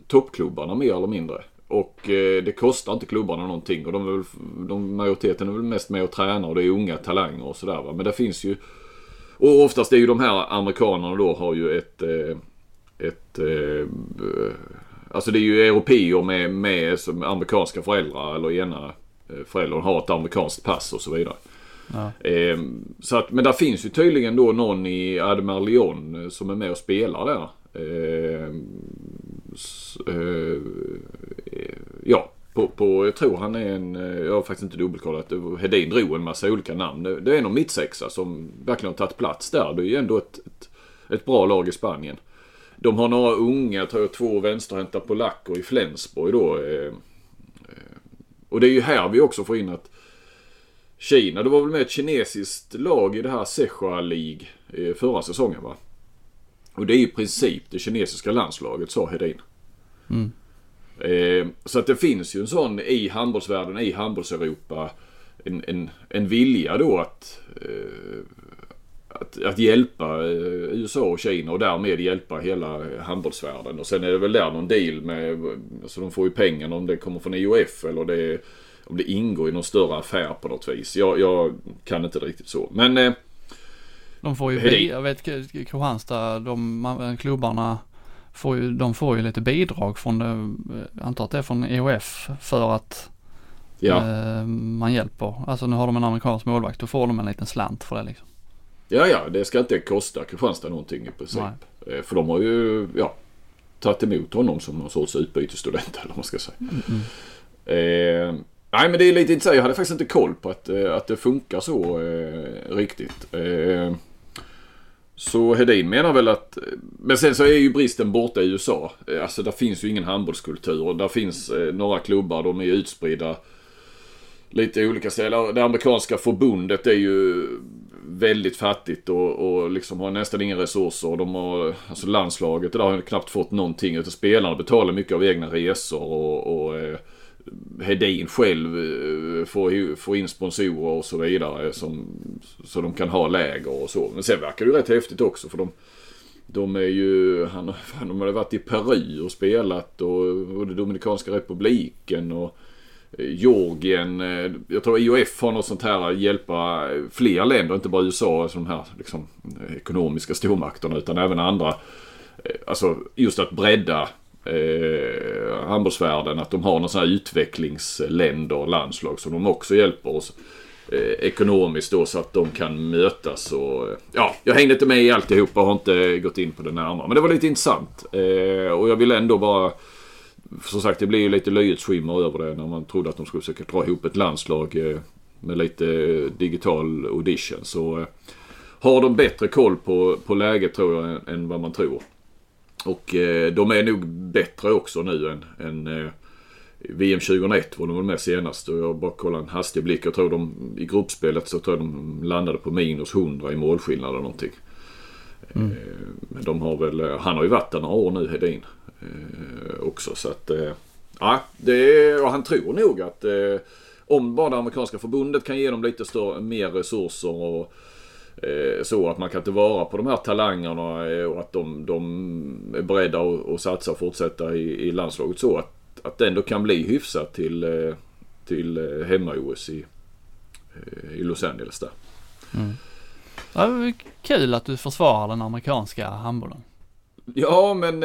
toppklubbarna mer eller mindre. Och eh, det kostar inte klubbarna någonting och de är väl, de, majoriteten är väl mest med och tränar och det är unga talanger och sådär Men det finns ju och oftast är ju de här amerikanerna då har ju ett, ett Alltså det är ju europeer med, med som amerikanska föräldrar eller ena föräldern har ett amerikanskt pass och så vidare. Ja. Eh, så att, men där finns ju tydligen då någon i Admar Leon eh, som är med och spelar där. Eh, ja, på, på, jag tror han är en, eh, jag har faktiskt inte dubbelkollat, Hedin drog en massa olika namn. Det, det är någon mittsexa som verkligen har tagit plats där. Det är ju ändå ett, ett, ett bra lag i Spanien. De har några unga, jag två vänsterhänta polacker i Flensburg då. Eh, eh, och det är ju här vi också får in att Kina. Det var väl med ett kinesiskt lag i det här Sechua League eh, förra säsongen va? Och det är i princip det kinesiska landslaget sa Hedin. Mm. Eh, så att det finns ju en sån i handbollsvärlden, i handbollseuropa. En, en, en vilja då att, eh, att, att hjälpa eh, USA och Kina och därmed hjälpa hela handbollsvärlden. Och sen är det väl där någon deal med, alltså de får ju pengarna om det kommer från IOF eller det om det ingår i någon större affär på något vis. Jag, jag kan inte riktigt så. Men... Eh, de får ju, bi- jag vet Kristianstad, de klubbarna får ju, de får ju lite bidrag från det, jag antar att det är från EOF för att ja. eh, man hjälper. Alltså nu har de en amerikansk målvakt, då får de en liten slant för det liksom. Ja, ja, det ska inte kosta Kristianstad någonting i princip. Nej. Eh, för de har ju, ja, tagit emot honom som någon sorts utbytesstudent eller vad man ska säga. Mm, mm. Eh, Nej men det är lite intressant. Jag hade faktiskt inte koll på att, eh, att det funkar så eh, riktigt. Eh, så Hedin menar väl att... Men sen så är ju bristen borta i USA. Eh, alltså där finns ju ingen handbollskultur. Där finns eh, några klubbar, de är utspridda lite olika ställen. Det amerikanska förbundet är ju väldigt fattigt och, och liksom har nästan inga resurser. De har, alltså landslaget där har knappt fått någonting. Utan spelarna betalar mycket av egna resor och, och eh, Hedin själv eh, får, får in sponsorer och så vidare. Som, så de kan ha läger och så. Men sen verkar det ju rätt häftigt också för de, de är ju, han, fan, de har varit i Peru och spelat och, och det Dominikanska republiken och eh, Georgien. Eh, jag tror IOF har något sånt här hjälpa fler länder, inte bara USA, alltså de här liksom, ekonomiska stormakterna utan även andra. Alltså just att bredda eh, handbollsvärlden att de har några sådana här utvecklingsländer, landslag som de också hjälper oss. eh, ekonomiskt då så att de kan mötas. Och, eh, ja, jag hängde inte med i alltihopa och har inte gått in på det närmare. Men det var lite intressant. Eh, och jag vill ändå bara... Som sagt, det blir ju lite löjets skimmer över det när man trodde att de skulle försöka dra ihop ett landslag eh, med lite digital audition. Så eh, har de bättre koll på, på läget tror jag än, än vad man tror. Och eh, de är nog bättre också nu än, än eh, VM 2001 var de väl med senast och jag bara kollar en hastig blick. Jag tror de i gruppspelet så tror jag de landade på minus 100 i målskillnad eller någonting. Mm. Eh, men de har väl, han har ju varit där några år nu Hedin. Också så att, ja det, och han tror nog att om bara det amerikanska förbundet kan ge dem lite större, mer resurser och Eh, så att man kan tillvara på de här talangerna eh, och att de, de är beredda att, satsa och fortsätta i, i landslaget så att att det ändå kan bli hyfsat till, eh, till hemma-OS i, i Los Angeles där. Mm. Ja, det är kul att du försvarar den amerikanska handbollen. Ja men,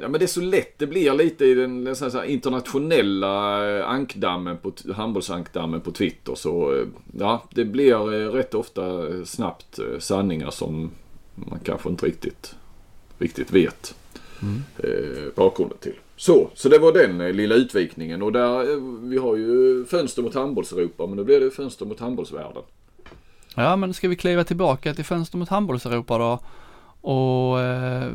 ja men det är så lätt det blir lite i den så här, internationella ankdammen på, handbollsankdammen på Twitter. Så ja, det blir rätt ofta snabbt sanningar som man kanske inte riktigt, riktigt vet mm. bakgrunden till. Så, så det var den eh, lilla utvikningen och där, eh, vi har ju fönster mot handbolls-Europa men nu blir det fönster mot handbollsvärlden. Ja men ska vi kliva tillbaka till fönster mot handbolls-Europa då? Och eh,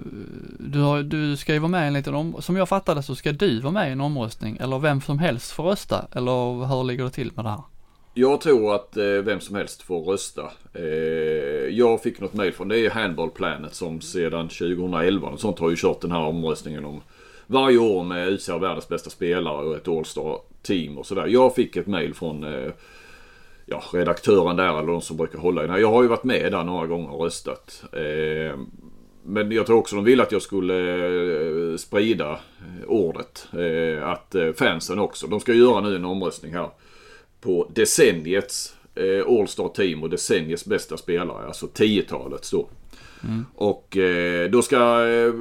du, har, du ska ju vara med i en liten om, som jag fattade så ska du vara med i en omröstning eller vem som helst får rösta eller hur ligger det till med det här? Jag tror att eh, vem som helst får rösta. Eh, jag fick något mail från det är Handball Planet som sedan 2011 och sånt har ju kört den här omröstningen om varje år med utser världens bästa spelare och ett All-Star team och sådär. Jag fick ett mail från eh, ja, redaktören där eller de som brukar hålla i den här. Jag har ju varit med där några gånger och röstat. Eh, men jag tror också de ville att jag skulle eh, sprida ordet. Att fansen också. De ska göra nu en omröstning här. På decenniets All-Star team och decenniets bästa spelare. Alltså 10-talets då. Mm. Och eh, då ska eh,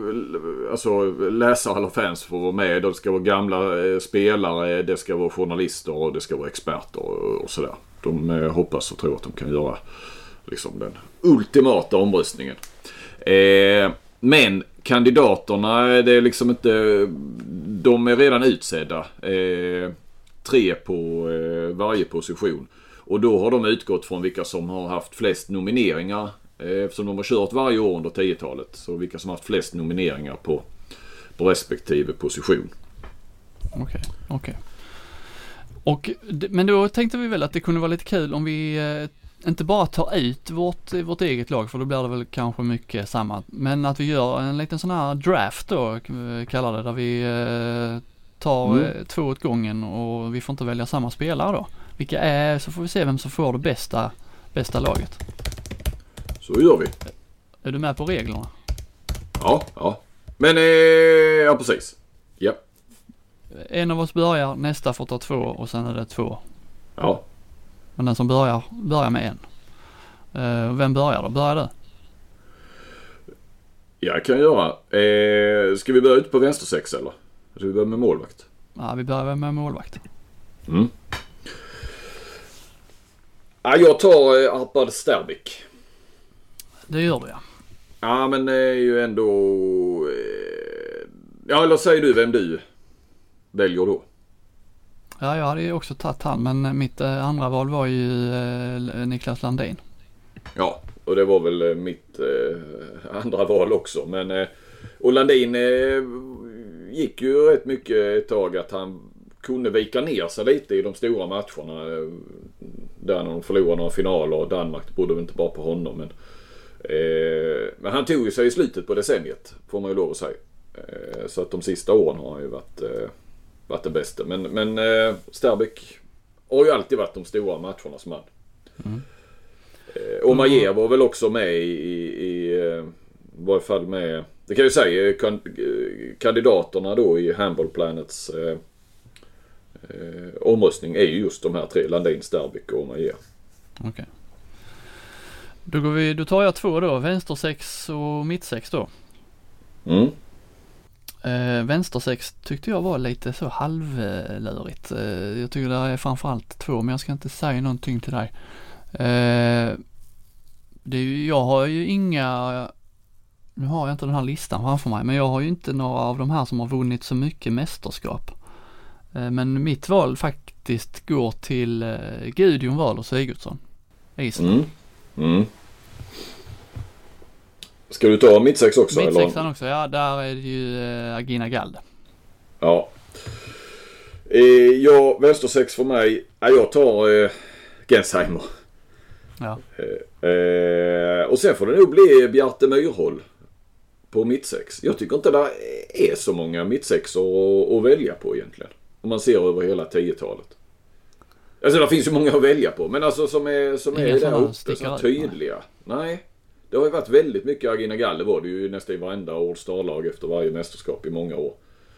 alltså läsare eller fans få vara med. Det ska vara gamla eh, spelare, det ska vara journalister och det ska vara experter och, och sådär. De eh, hoppas och tror att de kan göra liksom den ultimata omröstningen. Eh, men kandidaterna, eh, det är liksom inte... De är redan utsedda. Eh, tre på eh, varje position. Och då har de utgått från vilka som har haft flest nomineringar Eh, eftersom de har kört varje år under 10-talet. Så vilka som har haft flest nomineringar på, på respektive position. Okej, okay, okej. Okay men då tänkte vi väl att det kunde vara lite kul om vi eh, inte bara tar ut vårt, vårt eget lag för då blir det väl kanske mycket samma. Men att vi gör en liten sån här draft då, kallar det, där vi eh, tar mm. två åt gången och vi får inte välja samma spelare då. Vilka är, så får vi se vem som får det bästa, bästa laget. Så gör vi. Är du med på reglerna? Ja, ja. Men, eh, ja precis. En av oss börjar, nästa får ta två och sen är det två. Ja. Men den som börjar, börjar med en. Uh, vem börjar då? Börjar du? Jag kan göra. Eh, ska vi börja ut på vänstersex eller? Ska vi börja med målvakt? Ja, vi börjar med målvakt. Mm. Ja, jag tar eh, Arpad Sterbik. Det gör du ja. Ja men det är ju ändå... Eh, ja eller säger du vem du väljer då? Ja jag hade ju också tagit han men mitt eh, andra val var ju eh, Niklas Landin. Ja och det var väl mitt andra val också men och Landin gick ju rätt mycket ett tag att han kunde vika ner sig lite i de stora matcherna. Där när de förlorade några finaler. Danmark borde väl inte bara på honom men Eh, men han tog ju sig i slutet på decenniet får man ju lov att säga. Eh, så att de sista åren har han ju varit, eh, varit det bästa. Men, men eh, Sterbik har ju alltid varit de stora matchernas man. Mm. Eh, och Majer var väl också med i, i, i eh, varje fall med, det kan jag ju säga, kan, kandidaterna då i Handball Planets eh, eh, omröstning är ju just de här tre, Landin, Sterbik och Majer. Okay. Då, går vi, då tar jag två då, vänster sex och mitt sex då. Mm. Eh, vänstersex tyckte jag var lite så halvlurigt. Eh, jag tycker det är framförallt två, men jag ska inte säga någonting till dig. Eh, det är ju, jag har ju inga, nu har jag inte den här listan framför mig, men jag har ju inte några av de här som har vunnit så mycket mästerskap. Eh, men mitt val faktiskt går till eh, Gudjon Wahlöö Sigurdsson. Island. Mm. Mm. Ska du ta mittsex också? Mittsexan också, ja där är det ju äh, Agina Galde. Ja. Eh, ja, vänstersex för mig. Ja, jag tar eh, Gensheimer. Ja. Eh, eh, och sen får det nog bli Bjarte Myrhåll på mittsex. Jag tycker inte det är så många mittsexor att, att välja på egentligen. Om man ser över hela 10-talet. Alltså det finns ju många att välja på men alltså som är, som Inga är där uppe, så tydliga. Nej. Det har ju varit väldigt mycket Agina Galle var det ju nästan i varenda All Star-lag efter varje mästerskap i många år.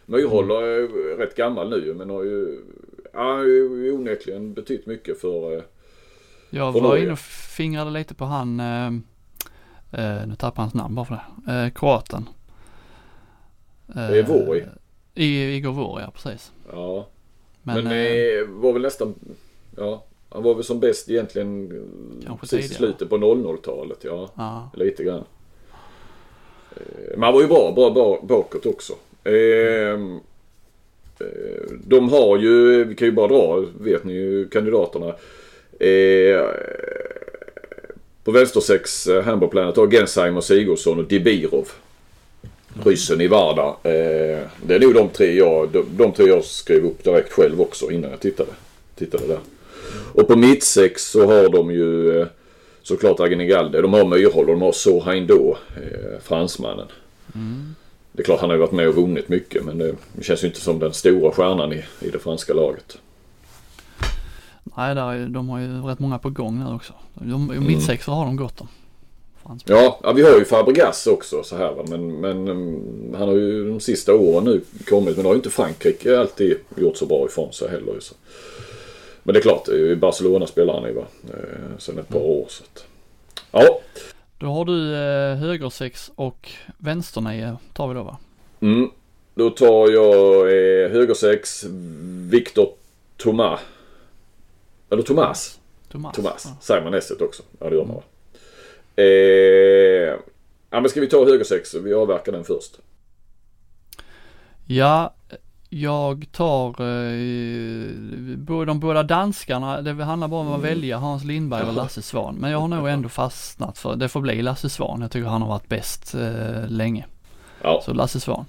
Myrhåll Mm. är ju rätt gammal nu men har ju, ja, onekligen betytt mycket för... eh, Jag Från var Norge. inne och fingrade lite på han, eh, eh, nu tappar jag hans namn bara för det, eh, kroaten. Det är Vori. I, Igor Vori, ja precis. Ja. Men, Men, eh, eh, var väl nästan, ja, han var väl som bäst egentligen Kanske precis i slutet på 00-talet. Ja, ja, lite grann. Eh, Men han var ju bra, bra, bra bakåt också. Eh, eh, de har ju, vi kan ju bara dra, vet ni ju kandidaterna. Eh, på vänstersex, eh, Hamburg Planet har Gensheimer, Sigurdsson och Dibirov. Ryssen i Varda. Eh, det är nog de tre jag, de, de tre jag skrev upp direkt själv också innan jag tittade, tittade där. Och på mittsex så har de ju eh, såklart Agnegalde. De har Myrhåll och de har Sohain Do, eh, fransmannen. Det är klart han har ju varit med och vunnit mycket men det känns ju inte som den stora stjärnan i, i det franska laget. nej där är, de har ju rätt många på gång nu också. De, Mm. Mittsexor har de gott om. Ja, ja vi har ju Fabregas också så här va. Men, men mm, han har ju de sista åren nu kommit. Men det har ju inte Frankrike alltid gjort så bra ifrån sig heller. Så. Men det är klart, är ju Barcelona spelar han ju va. Eh, sen ett par år så att. Ja. Då har du eh, högersex och vänsternio tar vi då va? Mm. Då tar jag eh, högersex Victor Thomas. Eller Thomas. Thomas. Thomas. Ja. Säger man S också? Ja det gör man va. Eh, ja men ska vi ta högersex? Vi avverkar den först. Ja, jag tar eh, de båda danskarna, det handlar bara om att välja Hans Lindberg eller Lasse Svan. Men jag har nog ändå fastnat för, det får bli Lasse Svan. Jag tycker han har varit bäst eh, länge. Ja. Så Lasse Svan.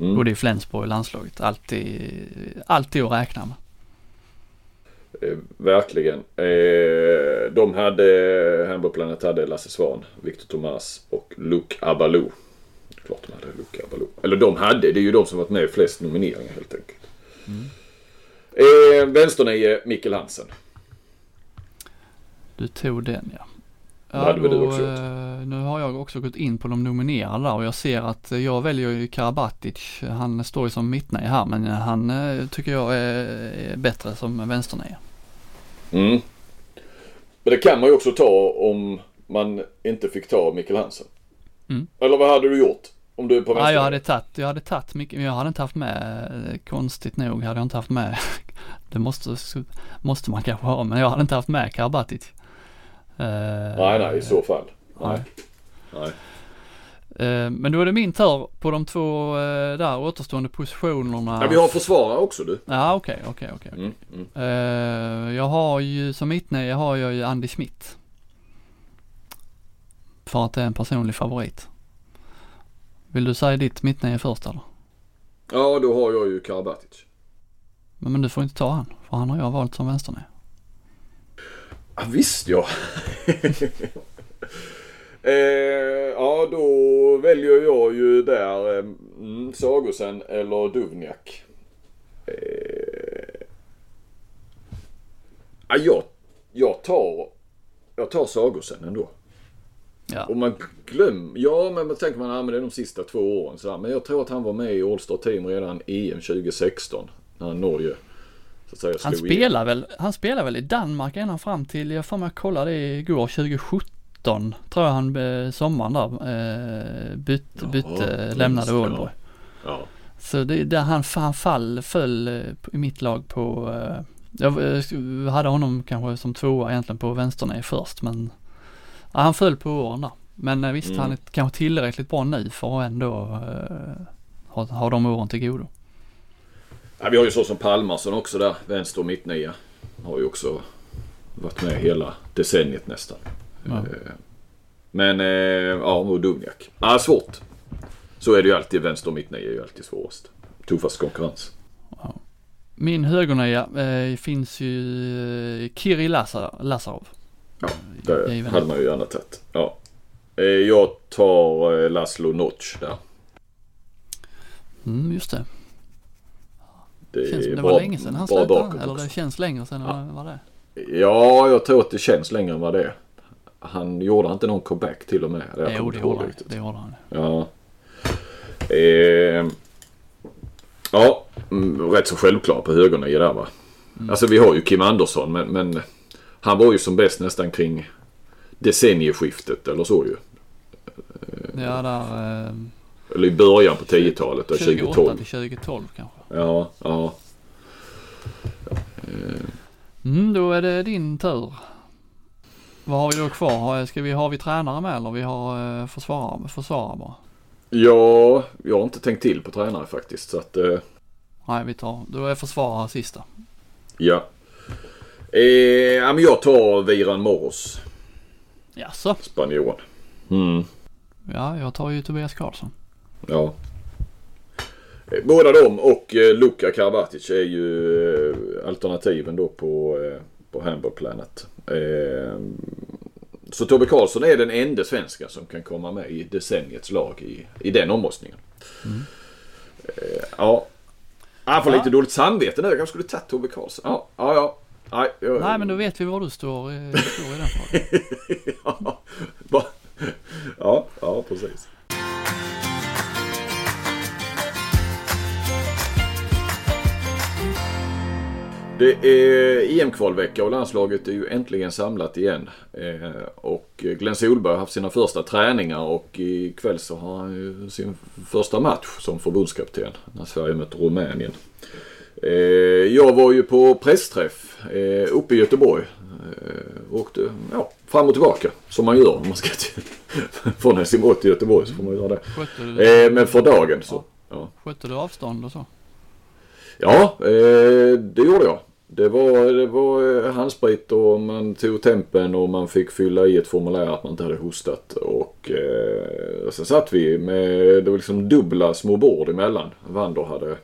Mm. Både i Flensburg och landslaget. Alltid, alltid att räkna med. Eh, verkligen. Eh, de hade, Hamburg Planet hade Lasse Svan, Victor Thomas och Luc Abalou. Klart de hade Luc Abalou. Eller de hade, det är ju de som varit med i flest nomineringar helt enkelt. Eh, Vänsternio, Mikkel Hansen. Du tog den ja. Du då, eh, nu har jag också gått in på de nominerade där och jag ser att eh, jag väljer ju Karabatic. Han står ju som mittnej här men han eh, tycker jag är, är bättre som vänsternej. Mm. Men det kan man ju också ta om man inte fick ta Mikkel Hansen. Mm. Eller vad hade du gjort? Om du är på Ja, vänster? jag hade tagit, jag hade tagit mycket, men jag hade inte haft med, eh, konstigt nog hade jag inte haft med, det måste, måste man kanske ha, men jag hade inte haft med Karabatic. Eh, Nej, nej, i så fall. Nej. Nej. eh, Men då är det min tur på de två där återstående positionerna. Ja, vi har försvarare också du. Ja, okej, okej, okej. Mm, mm. Jag har ju som mittnej, jag har jag ju Andy Smith. För att det är en personlig favorit. Vill du säga ditt mittnej först eller? Ja, då har jag ju Karabatic. Men, men du får inte ta han, för han har jag valt som vänsternej. Ja, visst ja. eh, ja, då väljer jag ju där eh, mm, Sagosen eller Duvniak. Eh, ja, jag, jag tar jag tar Sagosen ändå. Ja. Och man glömmer, ja men man tänker man, ja, men det är de sista två åren så här. Men jag tror att han var med i All-Star Team redan EM 2016. När Norge säga Han spelar väl, han spelar väl i Danmark ända fram till, jag får mig kolla det igår, 2017 tror jag han eh, sommaren där eh, bytte, bytte lämnade Ålborg. Ja. Så det, där han, han fall, föll eh, i mitt lag på, jag hade honom kanske som tvåa egentligen på vänsternä först men ja, han föll på åren där. Men eh, visst, Mm. han är kanske tillräckligt bra nu för att ändå eh, ha, ha de åren till godo. Ja, vi har ju så som Palmarsson också där, vänster och mittnia. Har ju också varit med hela decenniet nästan. Ja. Eh, Men eh, ja, och Dubniak. Ja, svårt. Så är det ju alltid. Vänster och mittnia är ju alltid svårast. Tuffast konkurrens. Min högernia eh, finns ju Lazar, Lazarov. Ja, det hade man ju gärna tagit. Ja. Eh, Jag tar eh, Laszlo Notch där. Mm, just det. Det, Känns, är det bra, var länge sedan han slutade. Eller det känns längre sedan än vad det. Ja, jag tror att det känns längre än vad det är. Han gjorde inte någon comeback till och med. Jag Jo, det gjorde han. Det gjorde han. Ja. Eh, ja, mm, rätt så självklar på högerna i där va. Mm. Alltså vi har ju Kim Andersson men, men han var ju som bäst nästan kring decennieskiftet eller så ju. Ja, där... Eh, Eller i början på 10-talet, där 28 2012. till 2012 kanske. Ja, ja. Mm, då är det din tur. Vad har vi då kvar? Ska vi, har vi tränare med eller vi har eh, försvarare, försvarare bara? Ja, jag har inte tänkt till på tränare faktiskt. Så att, eh, Nej, vi tar, då är försvarare sista. ja. Eh, ja, men jag tar Viran Moros, Jaså? spanjoren. Mm. Ja, jag tar ju Tobias Karlsson. Ja. Eh, Båda de och eh, Luka Karabatic är ju alternativen då på, på Handball Planet. Så Tobbe Karlsson är den enda svensken som kan komma med i decenniets lag i, i den omröstningen. Eh, Ja. Han får Ja. lite dåligt samvete nu. Jag kanske skulle tagit Tobbe Karlsson. Ja, ja, ja. Nej, jag, Nej, men då vet vi var du står, eh, står i den frågan. ja, ja, ja, precis. Det är EM-kvalvecka och landslaget är ju äntligen samlat igen. Eh, och Glenn Solberg har haft sina första träningar och ikväll så har han ju sin första match som förbundskapten när Sverige möter Rumänien. Eh, jag var ju på pressträff eh, uppe i Göteborg. Eh, åkte ja, fram och tillbaka som man gör om man ska till, från Helsingborg till Göteborg så får man göra det. Men för dagen så. Ja. skötte du avstånd och så? Ja, det gjorde jag. Det var, det var handsprit och man tog tempen och man fick fylla i ett formulär att man inte hade hostat. Och eh, sen satt vi med, det var liksom dubbla små bord emellan. Wander hade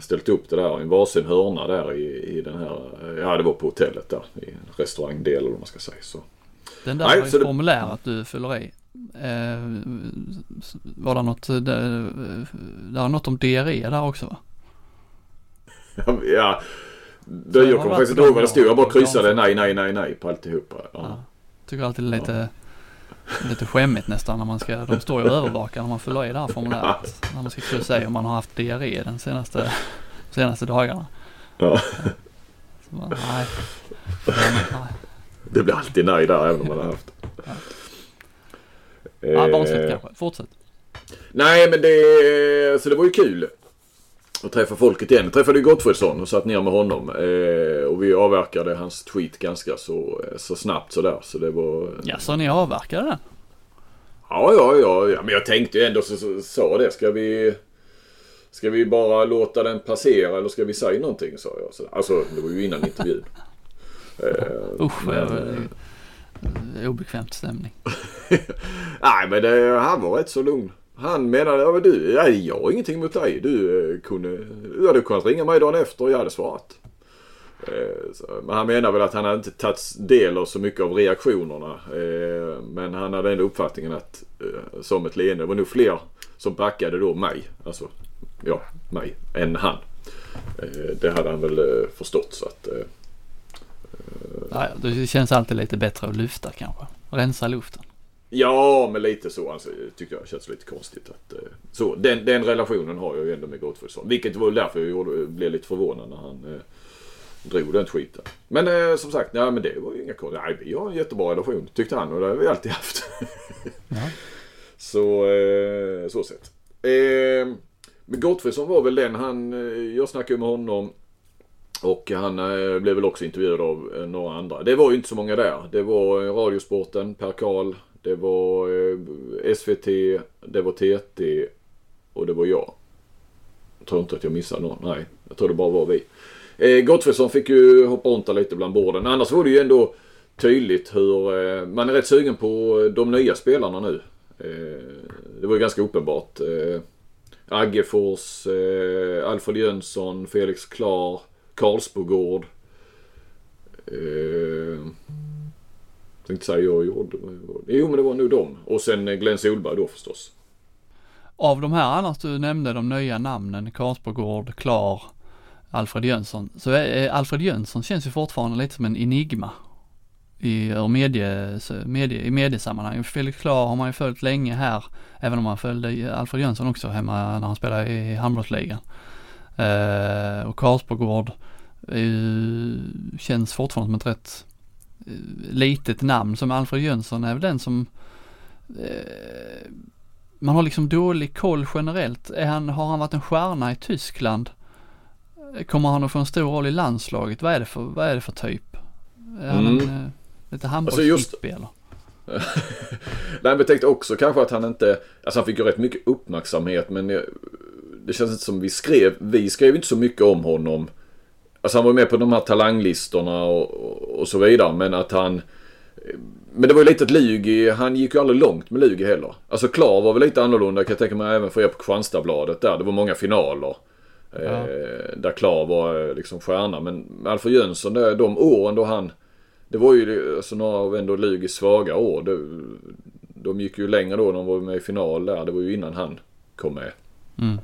ställt upp det där i en varsin hörna där i, i den här, eh, ja det var på hotellet där. I restaurangdel eller vad man ska säga. Så. Den där Nej, Nej, så det- formuläret du fyller i. Eh, var det något, det, det är något om diarré där också va? ja, det, jag kommer faktiskt inte ihåg vad det stod. Jag bara kryssade nej, nej, nej, nej på alltihopa. Ja. Ja. Tycker alltid det är lite, lite skämmigt nästan när man ska, de står ju och övervakar när man fyller i det här formuläret. När man ska kryssa i om man har haft diarré den senaste, senaste dagarna. Ja. Man, nej. nej. Det blir alltid nej där även om man har haft. Ja, Eh, barnsligt kanske. Fortsätt. Nej men det, så det var ju kul. Att träffa folket igen. Jag träffade Gottfridsson och satt ner med honom. Eh, och vi avverkade hans tweet ganska så, så snabbt sådär. Så det var... Ja, så ni avverkade den? Ja, ja, ja, ja. Men jag tänkte ju ändå så, så, sa det. Ska vi... Ska vi bara låta den passera eller ska vi säga någonting? Sa jag. Så, alltså det var ju innan intervjun. Eh, Usch men, det är obekvämt stämning. Nej men det, han var rätt så lugn. Han menade, ja, men du, nej, jag har ingenting mot dig. Du, eh, kunde, du hade kunnat ringa mig dagen efter och jag hade svarat. Eh, så, men han menar väl att han hade inte tagit del av så mycket av reaktionerna. Eh, men han hade ändå uppfattningen att, eh, som ett leende, det var nog fler som backade då mig. Alltså, ja, mig, än han. Eh, det hade han väl eh, förstått så att... Eh, eh. ja, det känns alltid lite bättre att lyfta kanske. Rensa luften. Ja, men lite så. Alltså, tyckte jag känns lite konstigt. Att, eh, så, den, den relationen har jag ju ändå med Gottfridsson. Vilket var därför jag gjorde, blev lite förvånad när han eh, drog den skiten. Men eh, som sagt, nej men det var ju inga konstigt. Nej, vi har en jättebra relation tyckte han och det har vi alltid haft. Ja. så, eh, så sett. Eh, Men Gottfridsson var väl den han, eh, jag snackade med honom och han eh, blev väl också intervjuad av några andra. Det var ju inte så många där. Det var Radiosporten, Per Karl, det var eh, SVT, det var TT och det var jag. Jag tror inte att jag missade någon. Nej, jag tror det bara var vi. Eh, Gottfridsson fick ju hoppa runt där lite bland borden. Annars var det ju ändå tydligt hur eh, man är rätt sugen på de nya spelarna nu. Eh, det var ju ganska uppenbart. Eh, Aggefors, eh, Alfred Jönsson, Felix Klar, Karlsbogård. Eh, tänkte säga jag gjorde. Jo men det var nog dem. Och sen eh, Glenn Solberg då förstås. Av de här annars du nämnde, de nya namnen, Karlsbogård, Klar, Alfred Jönsson. Så är, eh, Alfred Jönsson känns ju fortfarande lite som en enigma i, eh, medie, medie, i mediesammanhang. Felix Klar har man ju följt länge här, även om man följde Alfred Jönsson också hemma när han spelade i handbollsligan. Eh, och Karlsbogård eh, känns fortfarande som ett rätt litet namn. Som Alfred Jönsson är väl den som eh, man har liksom dålig koll generellt. Är han, har han varit en stjärna i Tyskland? Kommer han att få en stor roll i landslaget? Vad är det för, vad är det för typ? Är han Mm. en, eh, lite Alltså just- handbollshippie eller? Nej men jag tänkte också kanske att han inte, alltså han fick ju rätt mycket uppmärksamhet men jag, det känns inte som vi skrev, vi skrev inte så mycket om honom. Alltså han var med på de här talanglistorna och, och, och så vidare men att han men det var ju lite ett Lugi, han gick ju aldrig långt med Lugi heller. Alltså Klar var väl lite annorlunda kan jag tänka mig även för er på Kristianstadsbladet där. Det var många finaler. Ja. Eh, där Klar var eh, liksom stjärna. Men Alfred Jönsson, där, de åren då han... Det var ju alltså, några av ändå Lugis svaga år. Det, de gick ju längre då de var med i final där. Det var ju innan han kom med. Mm.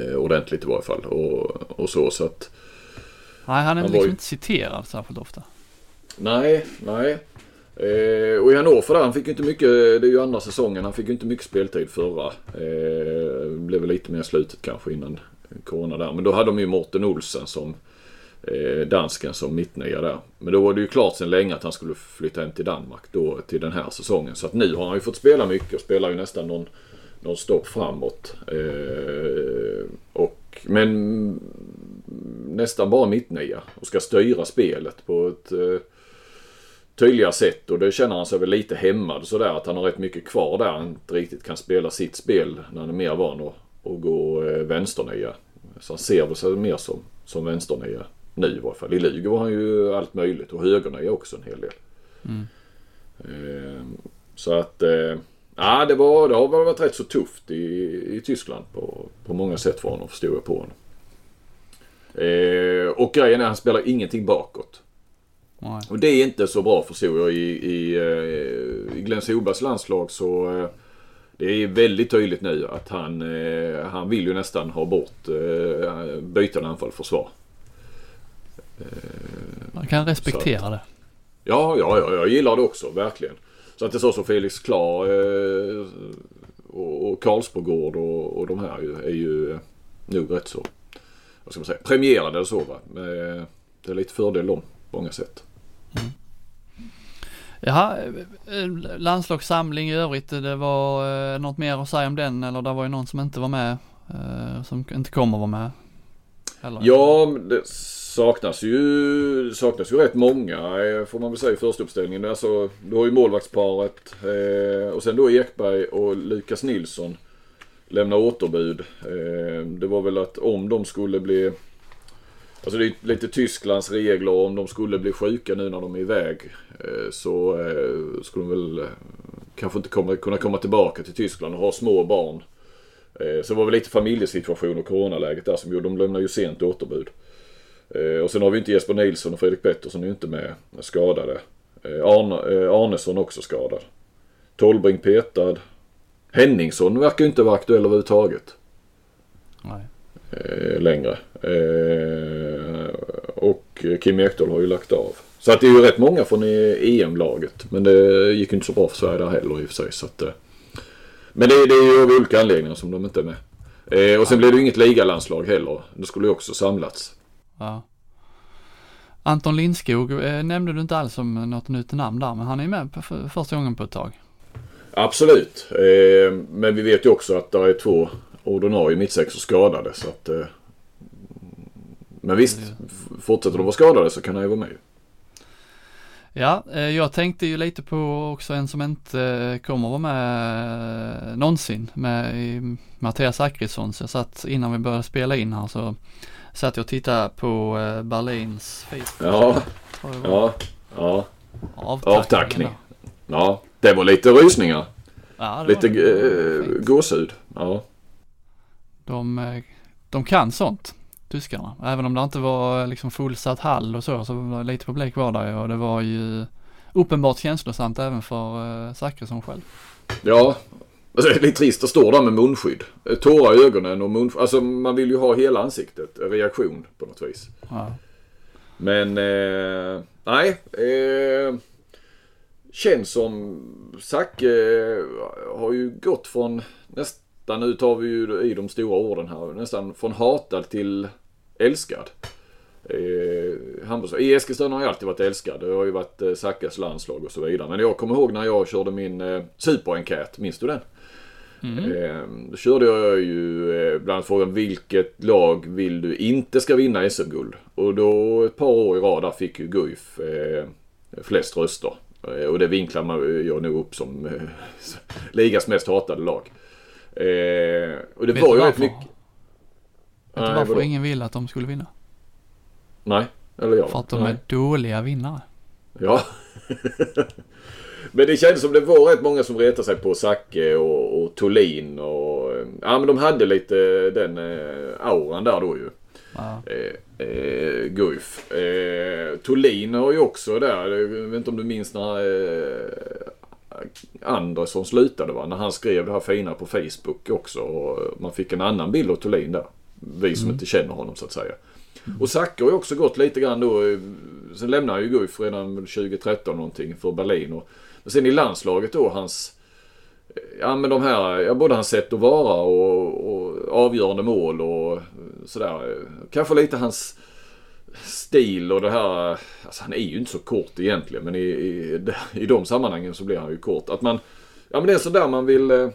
Eh, ordentligt i varje fall. Och, och så så att... Nej, han är Han liksom ju- inte citerad särskilt ofta. Nej, nej. Eh, och i Hannover där, han fick ju inte mycket, det är ju andra säsongen, han fick ju inte mycket speltid förra. Eh, blev väl lite mer slutet kanske innan corona där. Men då hade de ju Morten Olsen som eh, dansken som mittnia där. Men då var det ju klart sedan länge att han skulle flytta hem till Danmark då till den här säsongen. Så att nu har han ju fått spela mycket och spelar ju nästan någon, någon stopp framåt. Eh, och, men nästan bara mittnia och ska styra spelet på ett eh, tydliga sätt och det känner han sig väl lite hämmad sådär att han har rätt mycket kvar där. Han inte riktigt kan spela sitt spel när han är mer van att, att gå eh, vänsternia. Så han ser väl sig mer som, som vänsternia nu i varje fall. I Lugi var han ju allt möjligt och högernia också en hel del. Mm. Eh, så att eh, ja, det, var, det har varit rätt så tufft i, i Tyskland på, på många sätt för honom förstod jag på honom. Eh, och grejen är att han spelar ingenting bakåt. Nej. Och det är inte så bra förstod jag i, i, eh, i Glenn Solbergs landslag så eh, det är väldigt tydligt nu att han, eh, han vill ju nästan ha bort eh, byten anfall försvar. Man kan respektera det. Ja, ja, ja, jag gillar det också verkligen. Så att det så som Felix Klar eh, och, och Karlsbogård och, och de här är ju eh, nog rätt så, vad ska man säga, premierade eller så va. Men, eh, det är lite fördel de på många sätt. Jaha, eh, landslagssamling i övrigt, det var eh, något mer att säga om den eller det var ju någon som inte var med, som inte kommer vara med? Eller? Ja, det saknas ju, saknas ju rätt många får man väl säga i första uppställningen. Alltså, du har ju målvaktsparet och sen då Ekberg och Lukas Nilsson lämna återbud. Ehm, det var väl att om de skulle bli Alltså det är lite Tysklands regler om de skulle bli sjuka nu när de är iväg eh, så eh, skulle de väl eh, kanske inte komma, kunna komma tillbaka till Tyskland och ha små barn. Så det var väl lite familjesituation och coronaläget där som gjorde, de lämnar ju sent återbud. Och sen har vi inte Jesper Nilsson och Fredrik Pettersson är ju inte med, skadade. Arne, Arnesson också skadad. Tolbring petad. Henningsson verkar ju inte vara aktuell överhuvudtaget Nej. eh, längre. Eh, och Kim Ekdahl har ju lagt av. Så att det är ju rätt många från EM-laget. Men det gick ju inte så bra för Sverige där heller i och för sig. Så att, eh, men det, det är ju av olika anledningar som de inte är med. Eh, och sen blev det ju inget ligalandslag heller. Det skulle ju också samlats. Ja. Anton Lindskog eh, nämnde du inte alls som något nytt namn där, men han är ju med på för, första gången på ett tag. Absolut. Eh, men vi vet ju också att det är två ordinarie mittsex skadade. Så att, eh, men visst, fortsätter de vara skadade så kan han ju vara med. Ja, eh, jag tänkte ju lite på också en som inte kommer vara med någonsin med Mattias Zachrisson. Så jag satt innan vi började spela in här så satt jag och tittade på Berlins Facebook. Ja, ja, ja. Avtackning. Ja, det var lite rysningar. Ja, lite var gåshud. Ja. De, de kan sånt tyskarna. Även om det inte var liksom fullsatt hall och så, så var lite publik var där och det var ju uppenbart känslosamt även för Zachrisson själv. Ja, alltså, det är lite trist att stå där med munskydd. Tårar i ögonen och munskydd. Alltså man vill ju ha hela ansiktet, reaktion på något vis. Ja. Men, eh, nej. Eh, känns som Zacke har ju gått från nästan nu tar vi ju i de stora orden här, nästan från hatad till älskad. Eh, I Eskilstuna har jag alltid varit älskad. Det har ju varit eh, Zackas landslag och så vidare. Men jag kommer ihåg när jag körde min eh, superenkät. Minns du den? Mm. Eh, då körde jag ju eh, bland annat frågan vilket lag vill du inte ska vinna SM-guld? Och då ett par år i rad fick ju Guif eh, flest röster. Eh, och det vinklar man, jag nog upp som eh, ligas mest hatade lag. Eh, och det Vet var ju rätt mycket... Vet du varför ingen ville att de skulle vinna? Nej, eller jag. För att de Nej. är dåliga vinnare. Ja. men det kändes som det var rätt många som retade sig på Zacke och, och Tolin och... Ja men de hade lite den eh, auran där då ju. Ja. Eh, eh, Guif. Eh, Tolin har ju också där, jag vet inte om du minns när eh, Andersson slutade va? När han skrev det här fina på Facebook också. Och man fick en annan bild av Thulin där. Vi som mm. inte känner honom så att säga. Och Zacke har ju också gått lite grann då. Sen lämnade han ju Guif redan 2013 någonting för Berlin. Och, men sen i landslaget då hans Ja men de här, ja, både hans sätt att vara och, och avgörande mål och sådär. Kanske lite hans stil och det här. Alltså han är ju inte så kort egentligen men i, i, i de sammanhangen så blir han ju kort. Att man, ja men det är sådär man vill eh,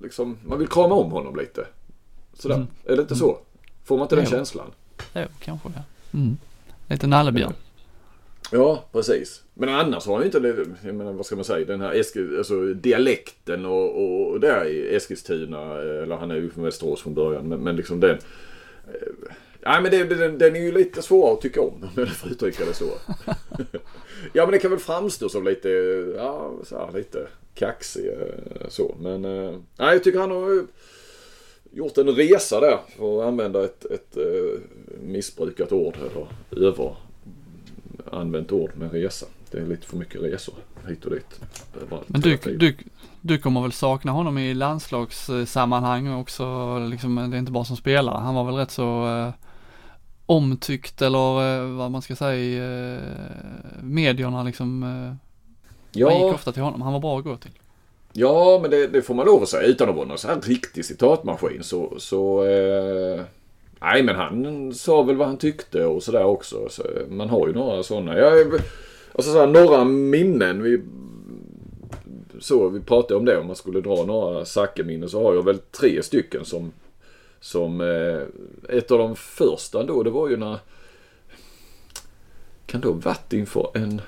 liksom, man vill krama om honom lite. Sådär, mm. är det inte så? Får man inte den känslan? Jo, kanske ja. Mm. Lite nallebjörn. Ja, precis. Men annars har han ju inte, jag menar, vad ska man säga, den här Eskil, alltså, dialekten och, och, och där i Eskilstuna, eller han är ju från Västerås från början, men, men liksom den eh, Nej men det, den, den är ju lite svår att tycka om om jag får uttrycka det så. ja men det kan väl framstå som lite, ja så här, lite kaxig eh, så. Men eh, nej jag tycker han har gjort en resa där för att använda ett, ett missbrukat ord eller över använt ord med resa. Det är lite för mycket resor hit och dit. Men du, du, du kommer väl sakna honom i landslagssammanhang också, liksom, det är inte bara som spelare. Han var väl rätt så uh, omtyckt eller eh, vad man ska säga, eh, medierna liksom. Eh, ja. Man gick ofta till honom, han var bra att gå till. Ja, men det, det får man lov att säga utan att vara någon sån här riktig citatmaskin så, så eh, Nej men han sa väl vad han tyckte och sådär också. Så man har ju några sådana. Jag, alltså så här, några minnen. Vi, så vi pratade om det om man skulle dra några Zacke-minnen så har jag väl tre stycken som som eh, ett av de första då, det var ju när... Kan det ha varit inför en...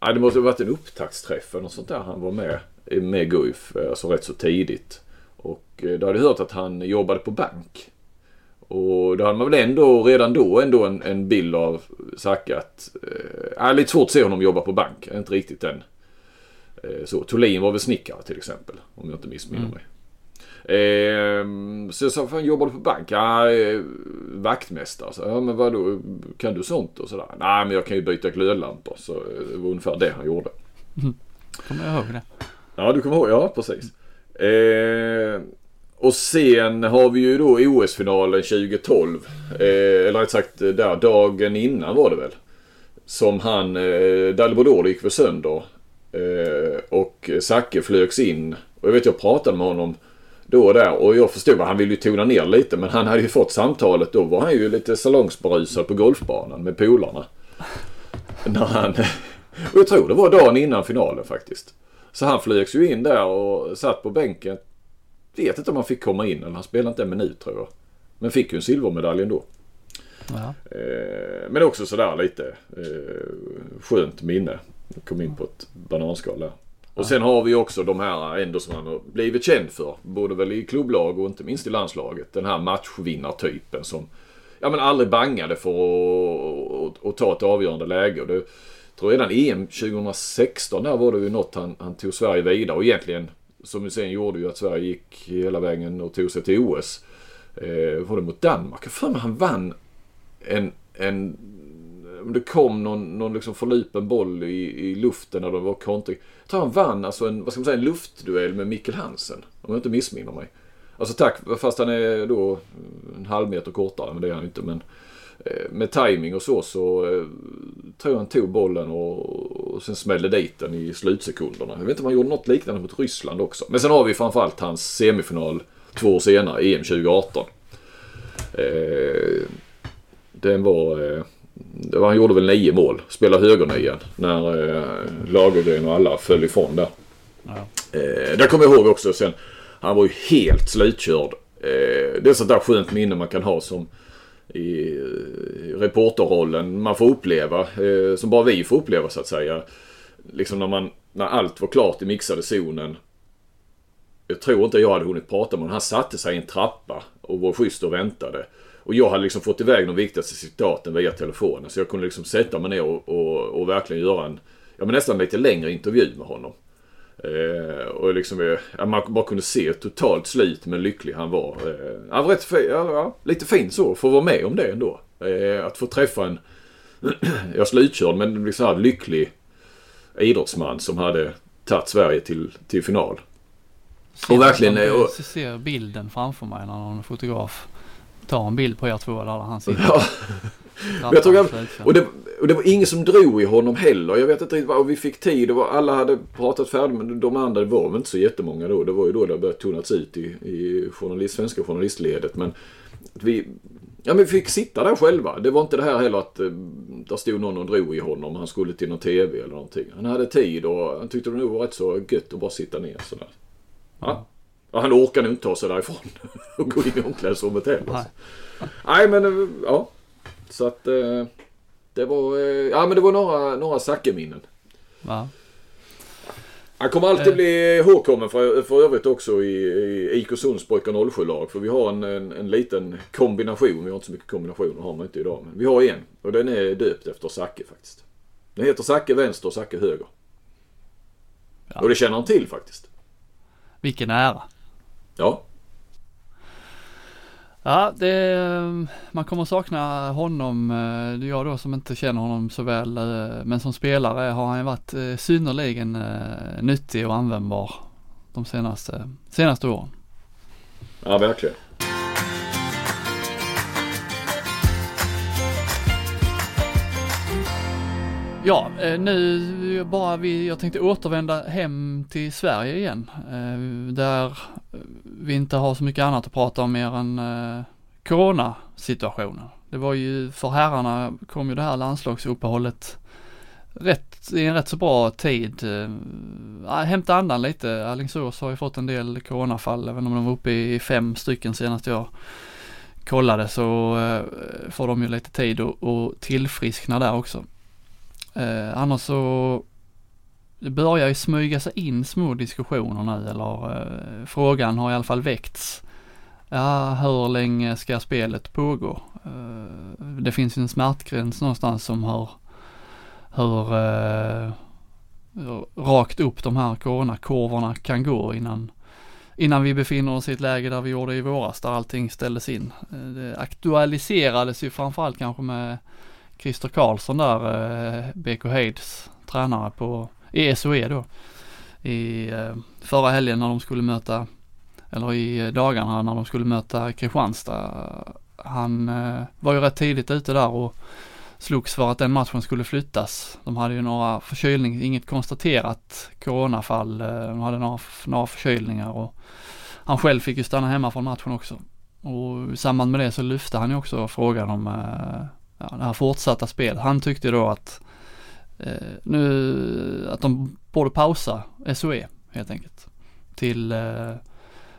Nej, det måste ha varit en upptaktsträff eller något sånt där han var med. Med Guif, eh, alltså rätt så tidigt. Och eh, då hade jag hört att han jobbade på bank. Och då hade man väl ändå redan då ändå en, en bild av Zacke att... Eh, lite svårt att se honom jobba på bank. Inte riktigt den. Eh, så. Thulin var väl snickare till exempel. Om jag inte missminner mm. mig. Eh, så jag sa, fan jobbar du på bank? Ja, eh, vaktmästare. Så, ja men vadå, kan du sånt och sådär? Nej men jag kan ju byta glödlampor. Så eh, det var ungefär det han gjorde. Mm. Kommer jag ihåg det? Ja du kommer ihåg, ja precis. Eh, och sen har vi ju då OS-finalen 2012. Eh, eller rätt sagt eh, där dagen innan var det väl. Som han, eh, Dalibodor gick väl sönder. Eh, och Zacke flögs in. Och jag vet jag pratade med honom då och där. Och jag förstod att han ville ju tona ner lite. Men han hade ju fått samtalet. Då var han ju lite salongsberusad på golfbanan med polarna. När han... Och jag tror det var dagen innan finalen faktiskt. Så han flygs ju in där och satt på bänken vet inte om han fick komma in eller han spelade inte en minut tror jag. Men fick ju en silvermedalj ändå. Ja. Eh, men också sådär lite eh, skönt minne. Kom in på ett bananskal där. Och sen har vi också de här ändå som han har blivit känd för. Både väl i klubblag och inte minst i landslaget. Den här matchvinnartypen som ja, men aldrig bangade för att, att, att ta ett avgörande läge. Och det, jag tror redan EM 2016 där var det ju något han, han tog Sverige vidare och egentligen som sen gjorde ju att Sverige gick hela vägen och tog sig till OS. Eh, var det mot Danmark? Jag för mig han vann en, en om det kom någon, någon liksom förlupen boll i, i luften när det var kontring. Jag tror han vann alltså en, vad ska man säga, en luftduell med Mikkel Hansen. Om jag inte missminner mig. Alltså tack, fast han är då en halv meter kortare, men det är han inte. Men eh, med timing och så så eh, tror jag han tog bollen och, och sen smällde dit den i slutsekunderna. Jag vet inte om han gjorde något liknande mot Ryssland också. Men sen har vi framförallt hans semifinal två år senare, EM 2018. Eh, den var... Eh, det var, han gjorde väl nio mål. Spelade högernian när eh, Lagergren och alla föll ifrån där. Ja. Eh, där kommer jag ihåg också sen. Han var ju helt slutkörd. Eh, det är sånt där skönt minne man kan ha som i reporterrollen man får uppleva. Eh, som bara vi får uppleva så att säga. Liksom när man, när allt var klart i mixade zonen. Jag tror inte jag hade hunnit prata med honom. Han satte sig i en trappa och var schysst och väntade. Och jag hade liksom fått iväg de viktigaste citaten via telefonen. Så jag kunde liksom sätta mig ner och, och, och verkligen göra en, ja men nästan lite längre intervju med honom. Eh, och liksom, eh, man bara kunde se totalt slut men lycklig han var. Eh, han var rätt fin, ja, lite fin så, att vara med om det ändå. Eh, att få träffa en, ja slutkörd men liksom här lycklig idrottsman som hade tagit Sverige till, till final. Ser Och verkligen, Jag eh, och- ser bilden framför mig när någon fotograf tar en bild på er två där han sitter. Ja, trappan, jag jag- slutkörd. och, det, och det var ingen som drog i honom heller. Jag vet inte riktigt vad, vi fick tid och alla hade pratat färdigt men de andra, var väl inte så jättemånga då. Det var ju då det började tunnats ut i, i journalist, svenska journalistledet. Men vi, ja, men vi fick sitta där själva. Det var inte det här heller att eh, där stod någon och drog i honom. Han skulle till någon TV eller någonting. Han hade tid och han tyckte det nog var rätt så gött att bara sitta ner sådär. Ja. Ja, han orkar nog inte ta sig därifrån och gå in i omklädningsrummet heller. Nej. Nej men eh, ja. Så att eh, det var, eh, ja men det var några, några Zacke-minnen. Va? Han kommer alltid Eh. bli ihågkommen för, för övrigt också i, i IK pojkar 07-lag. För vi har en, en, en liten kombination. Vi har inte så mycket kombinationer har man inte idag. Men vi har en. Och den är döpt efter Zacke faktiskt. Den heter Zacke vänster och Zacke höger. Ja. Och det känner han till faktiskt. Vilken ära. Ja. Ja, det, man kommer sakna honom. Eh, jag då som inte känner honom så väl. Eh, men som spelare har han ju varit eh, synnerligen nyttig och användbar de senaste, senaste åren. Ja, verkligen. Ja, eh, nu bara vi, jag tänkte återvända hem till Sverige igen. Eh, där eh, vi inte har så mycket annat att prata om mer än coronasituationen. Det var ju, för herrarna kom ju det här landslagsuppehållet rätt, i en rätt så bra tid. Hämta andan lite. Alingsås har ju fått en del coronafall, även om de var uppe i fem stycken senast jag kollade så får de ju lite tid att tillfriskna där också. Eh, annars så det börjar ju smyga sig in små diskussioner nu eller eh, frågan har i alla fall väckts. Ja, hur länge ska spelet pågå? Eh, det finns ju en smärtgräns någonstans som hör, hur eh, hur rakt upp de här coronakurvorna kan gå innan, innan vi befinner oss i ett läge där vi gjorde i våras där allting ställdes in. Eh, Det aktualiserades ju framförallt kanske med Christer Karlsson där, eh, BK Heids tränare på ESOE då. I eh, förra helgen när de skulle möta, eller i dagarna när de skulle möta Kristianstad. Han eh, var ju rätt tidigt ute där och slogs för att den matchen skulle flyttas. De hade ju några förkylning, inget konstaterat coronafall. Eh, de hade några, några förkylningar och han själv fick ju stanna hemma från matchen också. Och i samband med det så lyfte han ju också frågan om eh, ja, det här fortsatta spelet. Han tyckte då att eh, nu, att de borde pausa SOE helt enkelt. Till, eh,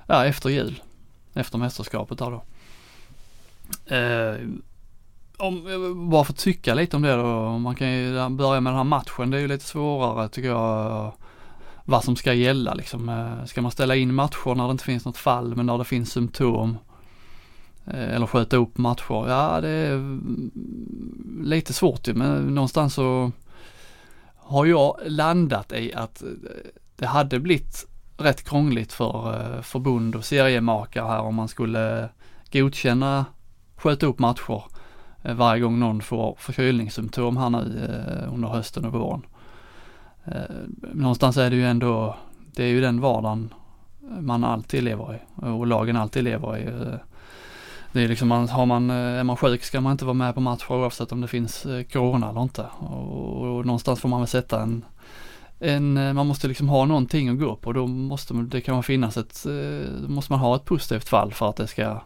ja, efter jul. Efter mästerskapet där då. Eh, om, eh, bara för att tycka lite om det då. Man kan ju börja med den här matchen. Det är ju lite svårare tycker jag. Vad som ska gälla liksom. Eh, ska man ställa in matcher när det inte finns något fall men när det finns symptom? Eh, eller sköta upp matcher. Ja det är mm, lite svårt ju men någonstans så har jag landat i att eh, det hade blivit rätt krångligt för eh, förbund och seriemakare här om man skulle godkänna sköta upp matcher varje gång någon får förkylningssymptom här nu under hösten och våren. Någonstans är det ju ändå, det är ju den vardagen man alltid lever i och lagen alltid lever i. Det är liksom, har man, eh, är man sjuk ska man inte vara med på matcher oavsett om det finns eh, corona eller inte. Och, och någonstans får man väl sätta en, en, eh, man måste liksom ha någonting att gå på. Då måste det kan finnas ett, då måste man ha ett positivt fall för att det ska,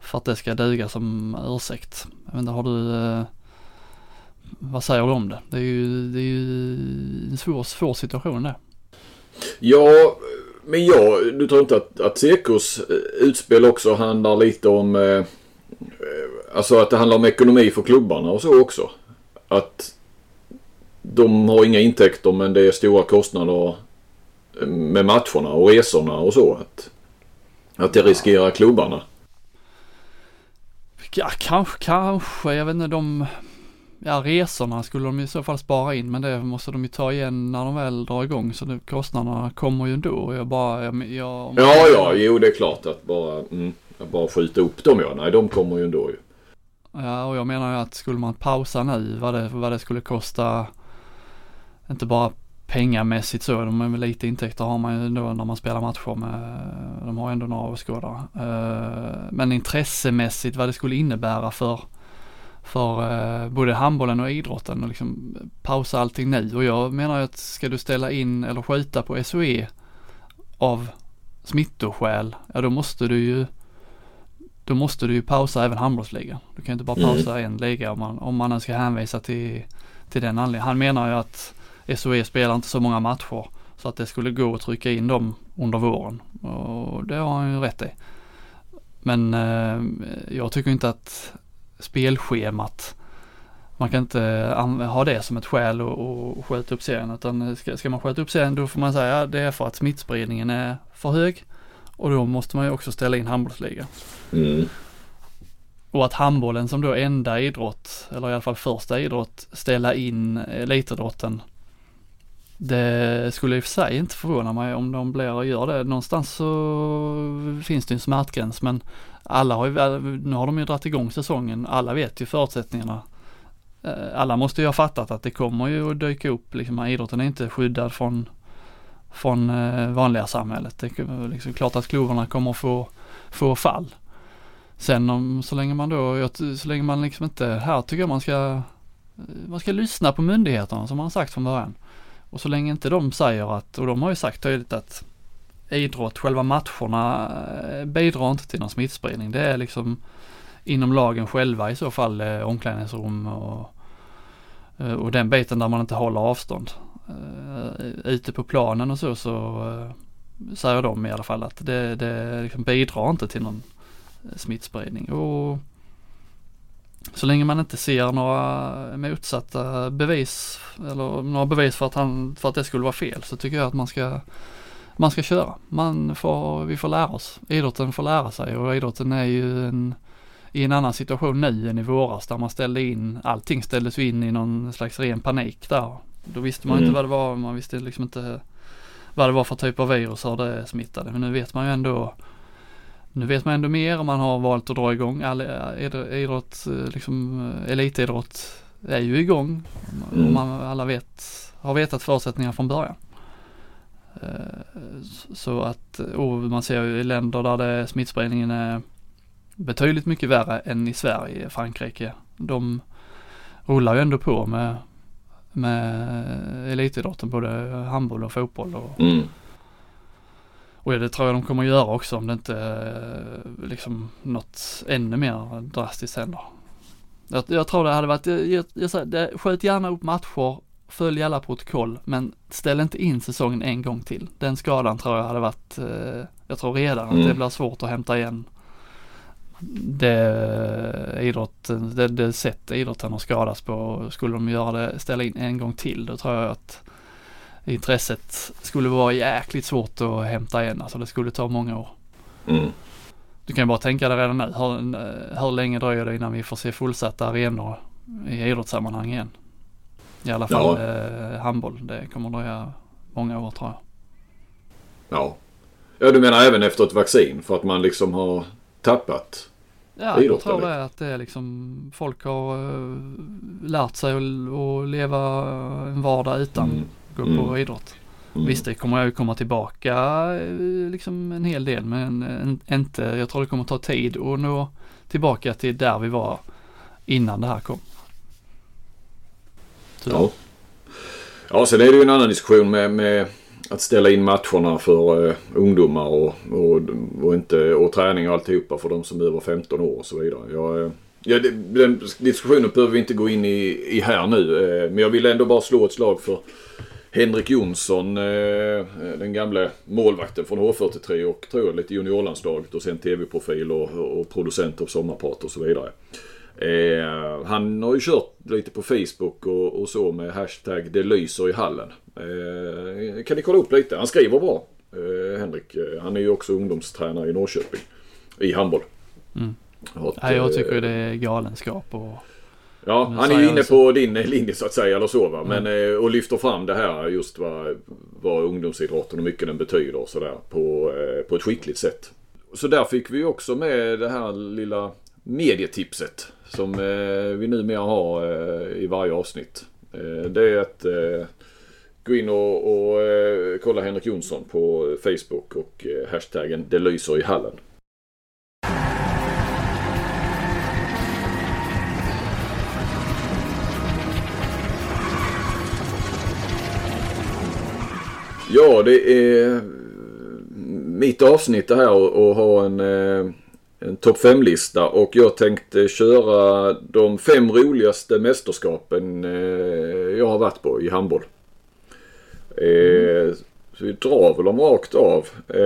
för att det ska duga som ursäkt. Men då har du, vad säger du om det? Det är ju, det är ju en svår, svår situation det. Ja, men ja, du tror inte att, att Sekos eh, utspel också handlar lite om, eh, eh, alltså att det handlar om ekonomi för klubbarna och så också? Att de har inga intäkter men det är stora kostnader eh, med matcherna och resorna och så. Att, att det riskerar klubbarna. Ja, kanske, kanske. Jag vet inte, de... Ja, resorna skulle de i så fall spara in, men det måste de ju ta igen när de väl drar igång. Så det, kostnaderna kommer ju ändå. Jag bara, jag, jag, Ja, ja, jo det är klart att bara, mm, bara skjuta upp dem ja. Nej, de kommer ju ändå ju. Ja, och jag menar ju att skulle man pausa nu, vad det, vad det skulle kosta inte bara pengamässigt så, de är lite intäkter har man ju ändå när man spelar matcher med, de har ändå några åskådare. Eh, men intressemässigt vad det skulle innebära för, för eh, både handbollen och idrotten och liksom pausa allting nu. Och jag menar att ska du ställa in eller skjuta på SOE av smittoskäl, ja då måste du ju då måste du ju pausa även handbollsligan. Du kan inte bara mm. pausa mm. en liga om man, om man ska hänvisa till, till den anledningen. Han menar ju att SOE spelar inte så många matcher så att det skulle gå att trycka in dem under våren. Och det har han ju rätt i. Men eh, jag tycker inte att spelschemat man kan inte ha det som ett skäl att sköta upp serien utan ska, ska man sköta upp serien då får man säga att det är för att smittspridningen är för hög och då måste man ju också ställa in handbollsligan. Mm. Och att handbollen som då enda idrott, eller i alla fall första idrott, ställa in elitidrotten det skulle i och för sig inte förvåna mig om de blir och gör det. Någonstans så finns det en smärtgräns men alla har ju, nu har de ju dragit igång säsongen, alla vet ju förutsättningarna. Eh, alla måste ju ha fattat att det kommer ju att dyka upp, liksom, idrotten är inte skyddad från, från eh, vanliga samhället. Det är liksom klart att klubbarna kommer få, få fall. Sen om, så länge man då, så länge man liksom inte, här tycker jag man ska, eh, man ska lyssna på myndigheterna som man har sagt från början. Och så länge inte de säger att, och de har ju sagt tydligt att idrott, själva matcherna eh, bidrar inte till någon smittspridning. Det är liksom inom lagen själva i så fall eh, omklädningsrum och, eh, och den biten där man inte håller avstånd. ute på planen och så så säger de i alla fall att det, det liksom bidrar inte till någon smittspridning. Och så länge man inte ser några motsatta bevis eller några bevis för att, han, för att det skulle vara fel så tycker jag att man ska man ska köra. Man får, vi får lära oss. Idrotten får lära sig och idrotten är ju en, i en annan situation nu än i våras där man ställde in, allting ställdes in i någon slags ren panik där. Då visste man mm. inte vad det var, man visste liksom inte vad det var för typ av virus och det smittade. Men nu vet man ju ändå nu vet man ändå mer om man har valt att dra igång. All idrott, liksom elitidrott är ju igång. Mm. Man alla vet, har vetat förutsättningar från början. Eh, så att, och man ser ju i länder där det, smittspridningen är betydligt mycket värre än i Sverige, Frankrike. De rullar ju ändå på med, med elitidrotten, både handboll och fotboll. Och, mm. Och det tror jag de kommer att göra också om det inte eh, liksom något ännu mer drastiskt händer. Jag, jag tror det hade varit, jag, jag, jag, sköt gärna upp matcher, följ alla protokoll, men ställ inte in säsongen en gång till. Den skadan tror jag hade varit eh, Jag tror redan Mm. att det blir svårt att hämta igen det idrotten, det, det sätt idrotten har skadats på. Skulle de göra det, ställa in en gång till, då tror jag att intresset skulle vara jäkligt svårt att hämta igen. Alltså det skulle ta många år. Mm. Du kan ju bara tänka dig redan nu, hur, hur länge dröjer det innan vi får se fullsatta arenor i idrottssammanhang igen? I alla fall Ja. eh, handboll. Det kommer dröja många år tror jag. Ja. Ja, du menar även efter ett vaccin för att man liksom har tappat? Ja, jag tror det att det är liksom folk har eh, lärt sig att, att leva en vardag utan Mm. gå Mm. på idrott. Mm. Visst, det kommer ju komma tillbaka eh, liksom en hel del, men en, inte, jag tror det kommer ta tid att nå tillbaka till där vi var innan det här kom. Tyvärr. Ja. Ja, sen är det ju en annan diskussion med, med att ställa in matcherna för uh, ungdomar och, och, och, inte, och träning och alltihopa för de som är över 15 år och så vidare. Jag, eh, ja, det, den diskussionen behöver vi inte gå in i, i här nu. eh, Men jag vill ändå bara slå ett slag för Henrik Jonsson, eh, den gamla målvakten från H43 och tror jag lite juniorlandslaget och sen tv-profil och, och producent av sommarprat och så vidare. Eh, han har ju kört lite på Facebook och, och så med hashtag det lyser i hallen. Eh, kan ni kolla upp lite? Han skriver bra, eh, Henrik. Eh, Han är ju också ungdomstränare i Norrköping. I handboll. Mm. Ett, Nej, jag eh, tycker det är galenskap och Ja, han är ju inne på din linje så att säga, eller så va. Men, eh, och lyfter fram det här just vad, vad ungdomsidrotten och mycket den betyder och sådär på, eh, på ett skickligt sätt. Så där fick vi också med det här lilla medietipset som eh, vi numera har eh, i varje avsnitt. Eh, det är att eh, gå in och, och eh, kolla Henrik Jonsson på Facebook och eh, hashtaggen det lyser i hallen. Ja, det är mm, mitt avsnitt det här och ha en, eh, en topp 5-lista och jag tänkte köra de fem roligaste mästerskapen eh, jag har varit på i handboll. Mm. Så vi drar väl dem rakt av. Eh,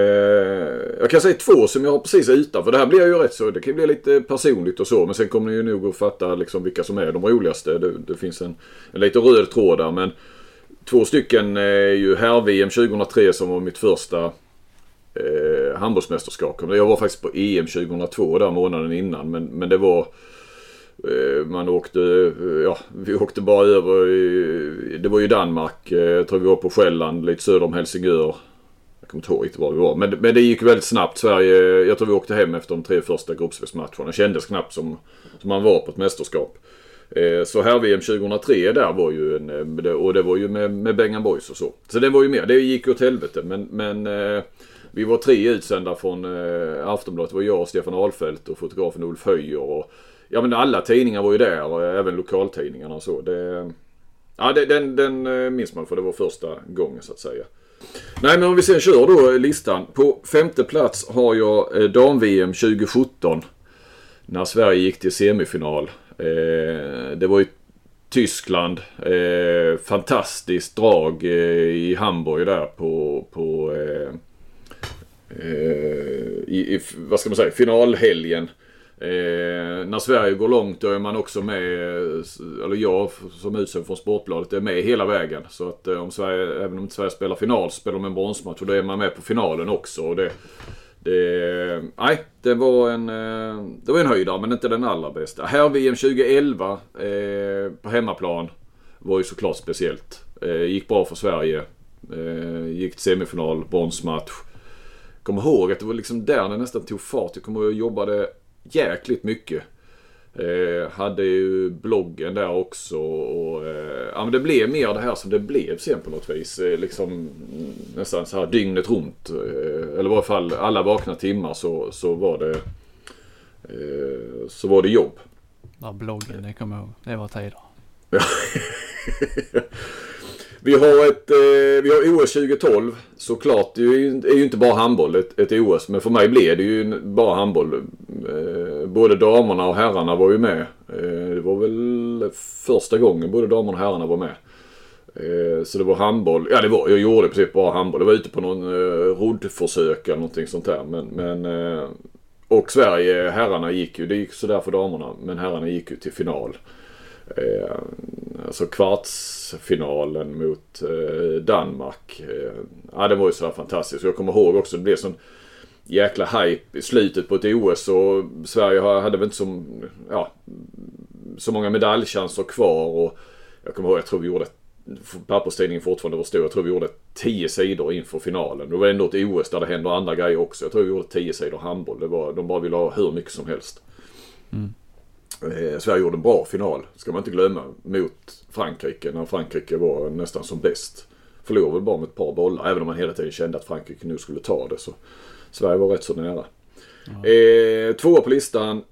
jag kan säga två som jag har precis utanför. Det här blir ju rätt så, det kan bli lite personligt och så. Men sen kommer ni ju nog att fatta liksom vilka som är de roligaste. Det, det finns en, en lite röd tråd där. Men Två stycken är ju här-VM 2003 som var mitt första eh, handbollsmästerskap. Jag var faktiskt på EM 2002 där månaden innan. Men, men det var... Eh, man åkte... Eh, ja, vi åkte bara över i, Det var ju Danmark. Eh, jag tror vi var på Själland lite söder om Helsingör. Jag kommer inte ihåg riktigt var vi var. Men, men det gick väldigt snabbt. Sverige... Jag tror vi åkte hem efter de tre första gruppspelsmatcherna. Det kändes knappt som, som man var på ett mästerskap. Eh, så här VM 2003 där var ju en, eh, och det var ju med, med Bengan Boys och så. Så det var ju mer, det gick åt helvete men, men eh, vi var tre utsända från eh, Aftonbladet. Det var jag Stefan Ahlfeldt och fotografen Ulf Höjer och ja men alla tidningar var ju där och även lokaltidningarna och så. Det, ja det, den, den eh, minns man för det var första gången så att säga. Nej men om vi sen kör då listan. På femte plats har jag eh, dam-VM 2017. När Sverige gick till semifinal. Eh, det var ju Tyskland. Eh, fantastiskt drag eh, i Hamburg där på, på eh, Eh, i, i, vad ska man säga, finalhelgen. Eh, när Sverige går långt då är man också med, eh, eller jag som utsänd från Sportbladet är med hela vägen. Så att eh, om Sverige, även om inte Sverige spelar final så spelar de en bronsmatch och då är man med på finalen också. Och det, det, nej, det var en, eh, det var en höjdare men inte den allra bästa. Här VM 2011 eh, på hemmaplan var ju såklart speciellt. Eh, gick bra för Sverige. Eh, gick till semifinal, bronsmatch. Kommer ihåg att det var liksom där det nästan tog fart. Jag kommer ihåg att jag jobbade jäkligt mycket. Eh, hade ju bloggen där också och eh, ja, men det blev mer det här som det blev sen på något vis. Eh, liksom nästan så här dygnet runt. Eh, eller i varje fall alla vakna timmar så, så var det eh, så var det jobb. Ja, bloggen, det kommer jag ihåg. Det var tider. Vi har ett eh, vi har OS 2012 såklart. Det är ju, är ju inte bara handboll ett, ett OS. Men för mig blev det ju bara handboll. Eh, både damerna och herrarna var ju med. Eh, det var väl första gången både damerna och herrarna var med. Eh, så det var handboll. Ja det var, jag gjorde i princip bara handboll. Jag var ute på någon eh, roddförsök eller någonting sånt där. Men, men eh, och Sverige, herrarna gick ju, det gick sådär för damerna, men herrarna gick ju till final. Eh, alltså kvartsfinalen mot eh, Danmark. Eh, ja det var ju sådär fantastiskt. Jag kommer ihåg också, det blev sån jäkla hype i slutet på ett OS och Sverige hade väl inte så, ja, så många medaljchanser kvar. Och jag kommer ihåg, jag tror vi gjorde papperstidningen fortfarande var stor. Jag tror vi gjorde 10 sidor inför finalen. Det var ändå ett OS där det händer andra grejer också. Jag tror vi gjorde 10 sidor handboll. Det var, de bara ville ha hur mycket som helst. Mm. Eh, Sverige gjorde en bra final, ska man inte glömma, mot Frankrike när Frankrike var nästan som bäst. Förlorade väl bara med ett par bollar, även om man hela tiden kände att Frankrike nu skulle ta det. Så Sverige var rätt så nära. Eh, tvåa på listan,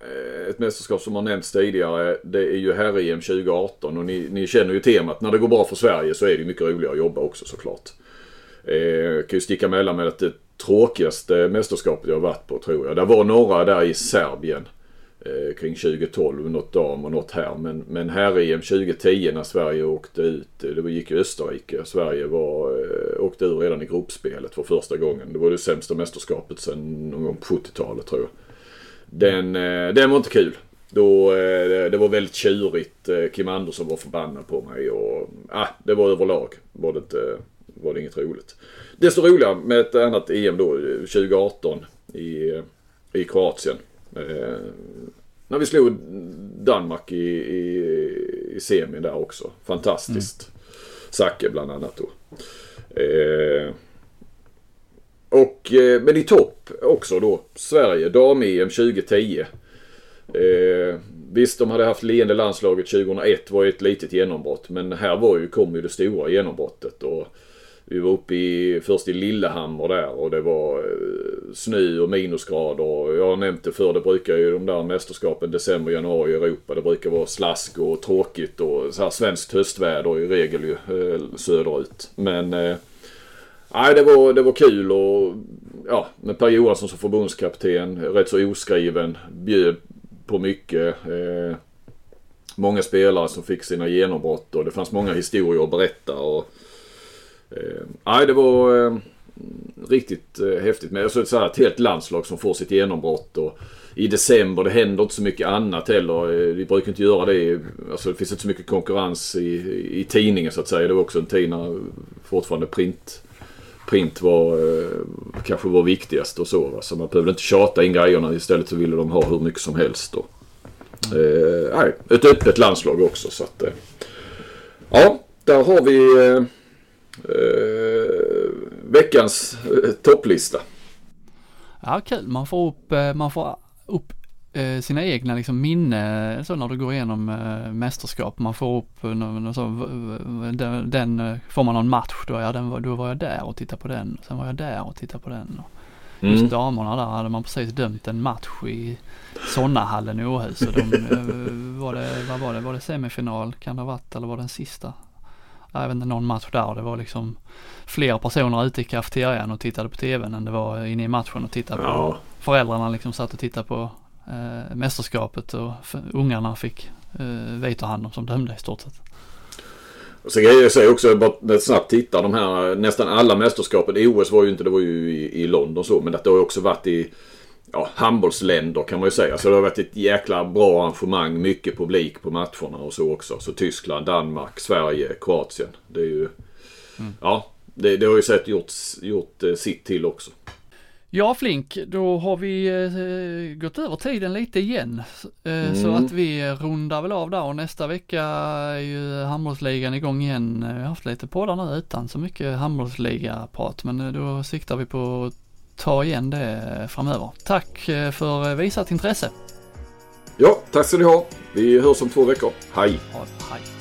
Eh, ett mästerskap som har nämnts tidigare. Det är ju herr-EM 2018 och ni, ni, känner ju temat. När det går bra för Sverige så är det mycket roligare att jobba också såklart. Eh, kan ju sticka mellan med att det tråkigaste mästerskapet jag har varit på tror jag. Det var några där i Serbien. Eh, kring 2012, något dam och något här. Men, men herr-EM 2010 när Sverige åkte ut, eh, det gick ju Österrike. Sverige var, eh, åkte ur redan i gruppspelet för första gången. Det var det sämsta mästerskapet sedan någon gång på 70-talet tror jag. Den, eh, den var inte kul. Då, eh, det var väldigt tjurigt. Eh, Kim Andersson var förbannad på mig och ah, det var överlag var det, inte, var det inget roligt. Desto roligare med ett annat EM då 2018 i, i Kroatien. Eh, när vi slog Danmark i, i, i semin där också. Fantastiskt. Mm. Zacke bland annat då. Eh, och, eh, men i topp också då Sverige, dam-EM 2010. Eh, visst, de hade haft leende landslaget 2001 var ju ett litet genombrott. Men här var ju, kom ju det stora genombrottet. Och vi var uppe i, först i Lillehammer där och det var eh, snö och minusgrader. Jag har nämnt det förr, det brukar ju de där mästerskapen december, januari i Europa. Det brukar vara slask och tråkigt och så här svenskt höstväder i regel ju eh, söderut. Men eh, Nej, det var, det var kul och ja, med Per Johansson som förbundskapten, rätt så oskriven, bjöd på mycket. Eh, många spelare som fick sina genombrott och det fanns många historier att berätta. Och, Eh, nej, det var eh, riktigt eh, häftigt. Men alltså, så här, ett helt landslag som får sitt genombrott. Och, i december, det händer inte så mycket annat heller. Eh, vi brukar inte göra det. Alltså det finns inte så mycket konkurrens i, i tidningen så att säga. Det var också en tid när fortfarande print print var eh, kanske var viktigast och så. Va? Så man behövde inte tjata in grejerna. Istället så ville de ha hur mycket som helst. Och, eh, nej, ett öppet landslag också. Så att, eh, ja, där har vi eh, eh veckans eh, topplista. Ja, kul. Man får upp, man får upp eh, sina egna liksom minne så när du går igenom eh, mästerskap. Man får upp eh, någon, så, den, den, eh, får man någon match då, ja den då var jag där och tittade på den. Sen var jag där och tittade på den. Och just mm. damerna där hade man precis dömt en match i Sonnahallen i Åhus. Och de, eh, var det, vad var det, var det semifinal kan det ha varit eller var det den sista? Jag vet inte, någon match där det var liksom fler personer ute i kafeterian och tittade på tvn än det var inne i matchen och tittade ja. på. Föräldrarna liksom satt och tittade på eh, mästerskapet och ungarna fick eh, om som dömde i stort sett. Och så kan jag säga också, bara snabbt titta de här nästan alla mästerskapen. OS var ju inte, det var ju i, i London så, men det har ju också varit i ja, handbollsländer kan man ju säga. Så det har varit ett jäkla bra arrangemang, mycket publik på matcherna och så också. Så Tyskland, Danmark, Sverige, Kroatien. Det är ju, mm. ja, det, det, har ju sett gjort, gjort eh, sitt till också. Ja Flink, då har vi eh, gått över tiden lite igen. Eh, mm. Så att vi rundar väl av där och nästa vecka är ju handbollsligan igång igen. Vi har haft lite poddar nu utan så mycket handbollsliga-prat men eh, då siktar vi på ta igen det framöver. Tack eh, för visat intresse. Ja, tack ska ni ha. Vi hörs om två veckor. Hej! Ja, hej.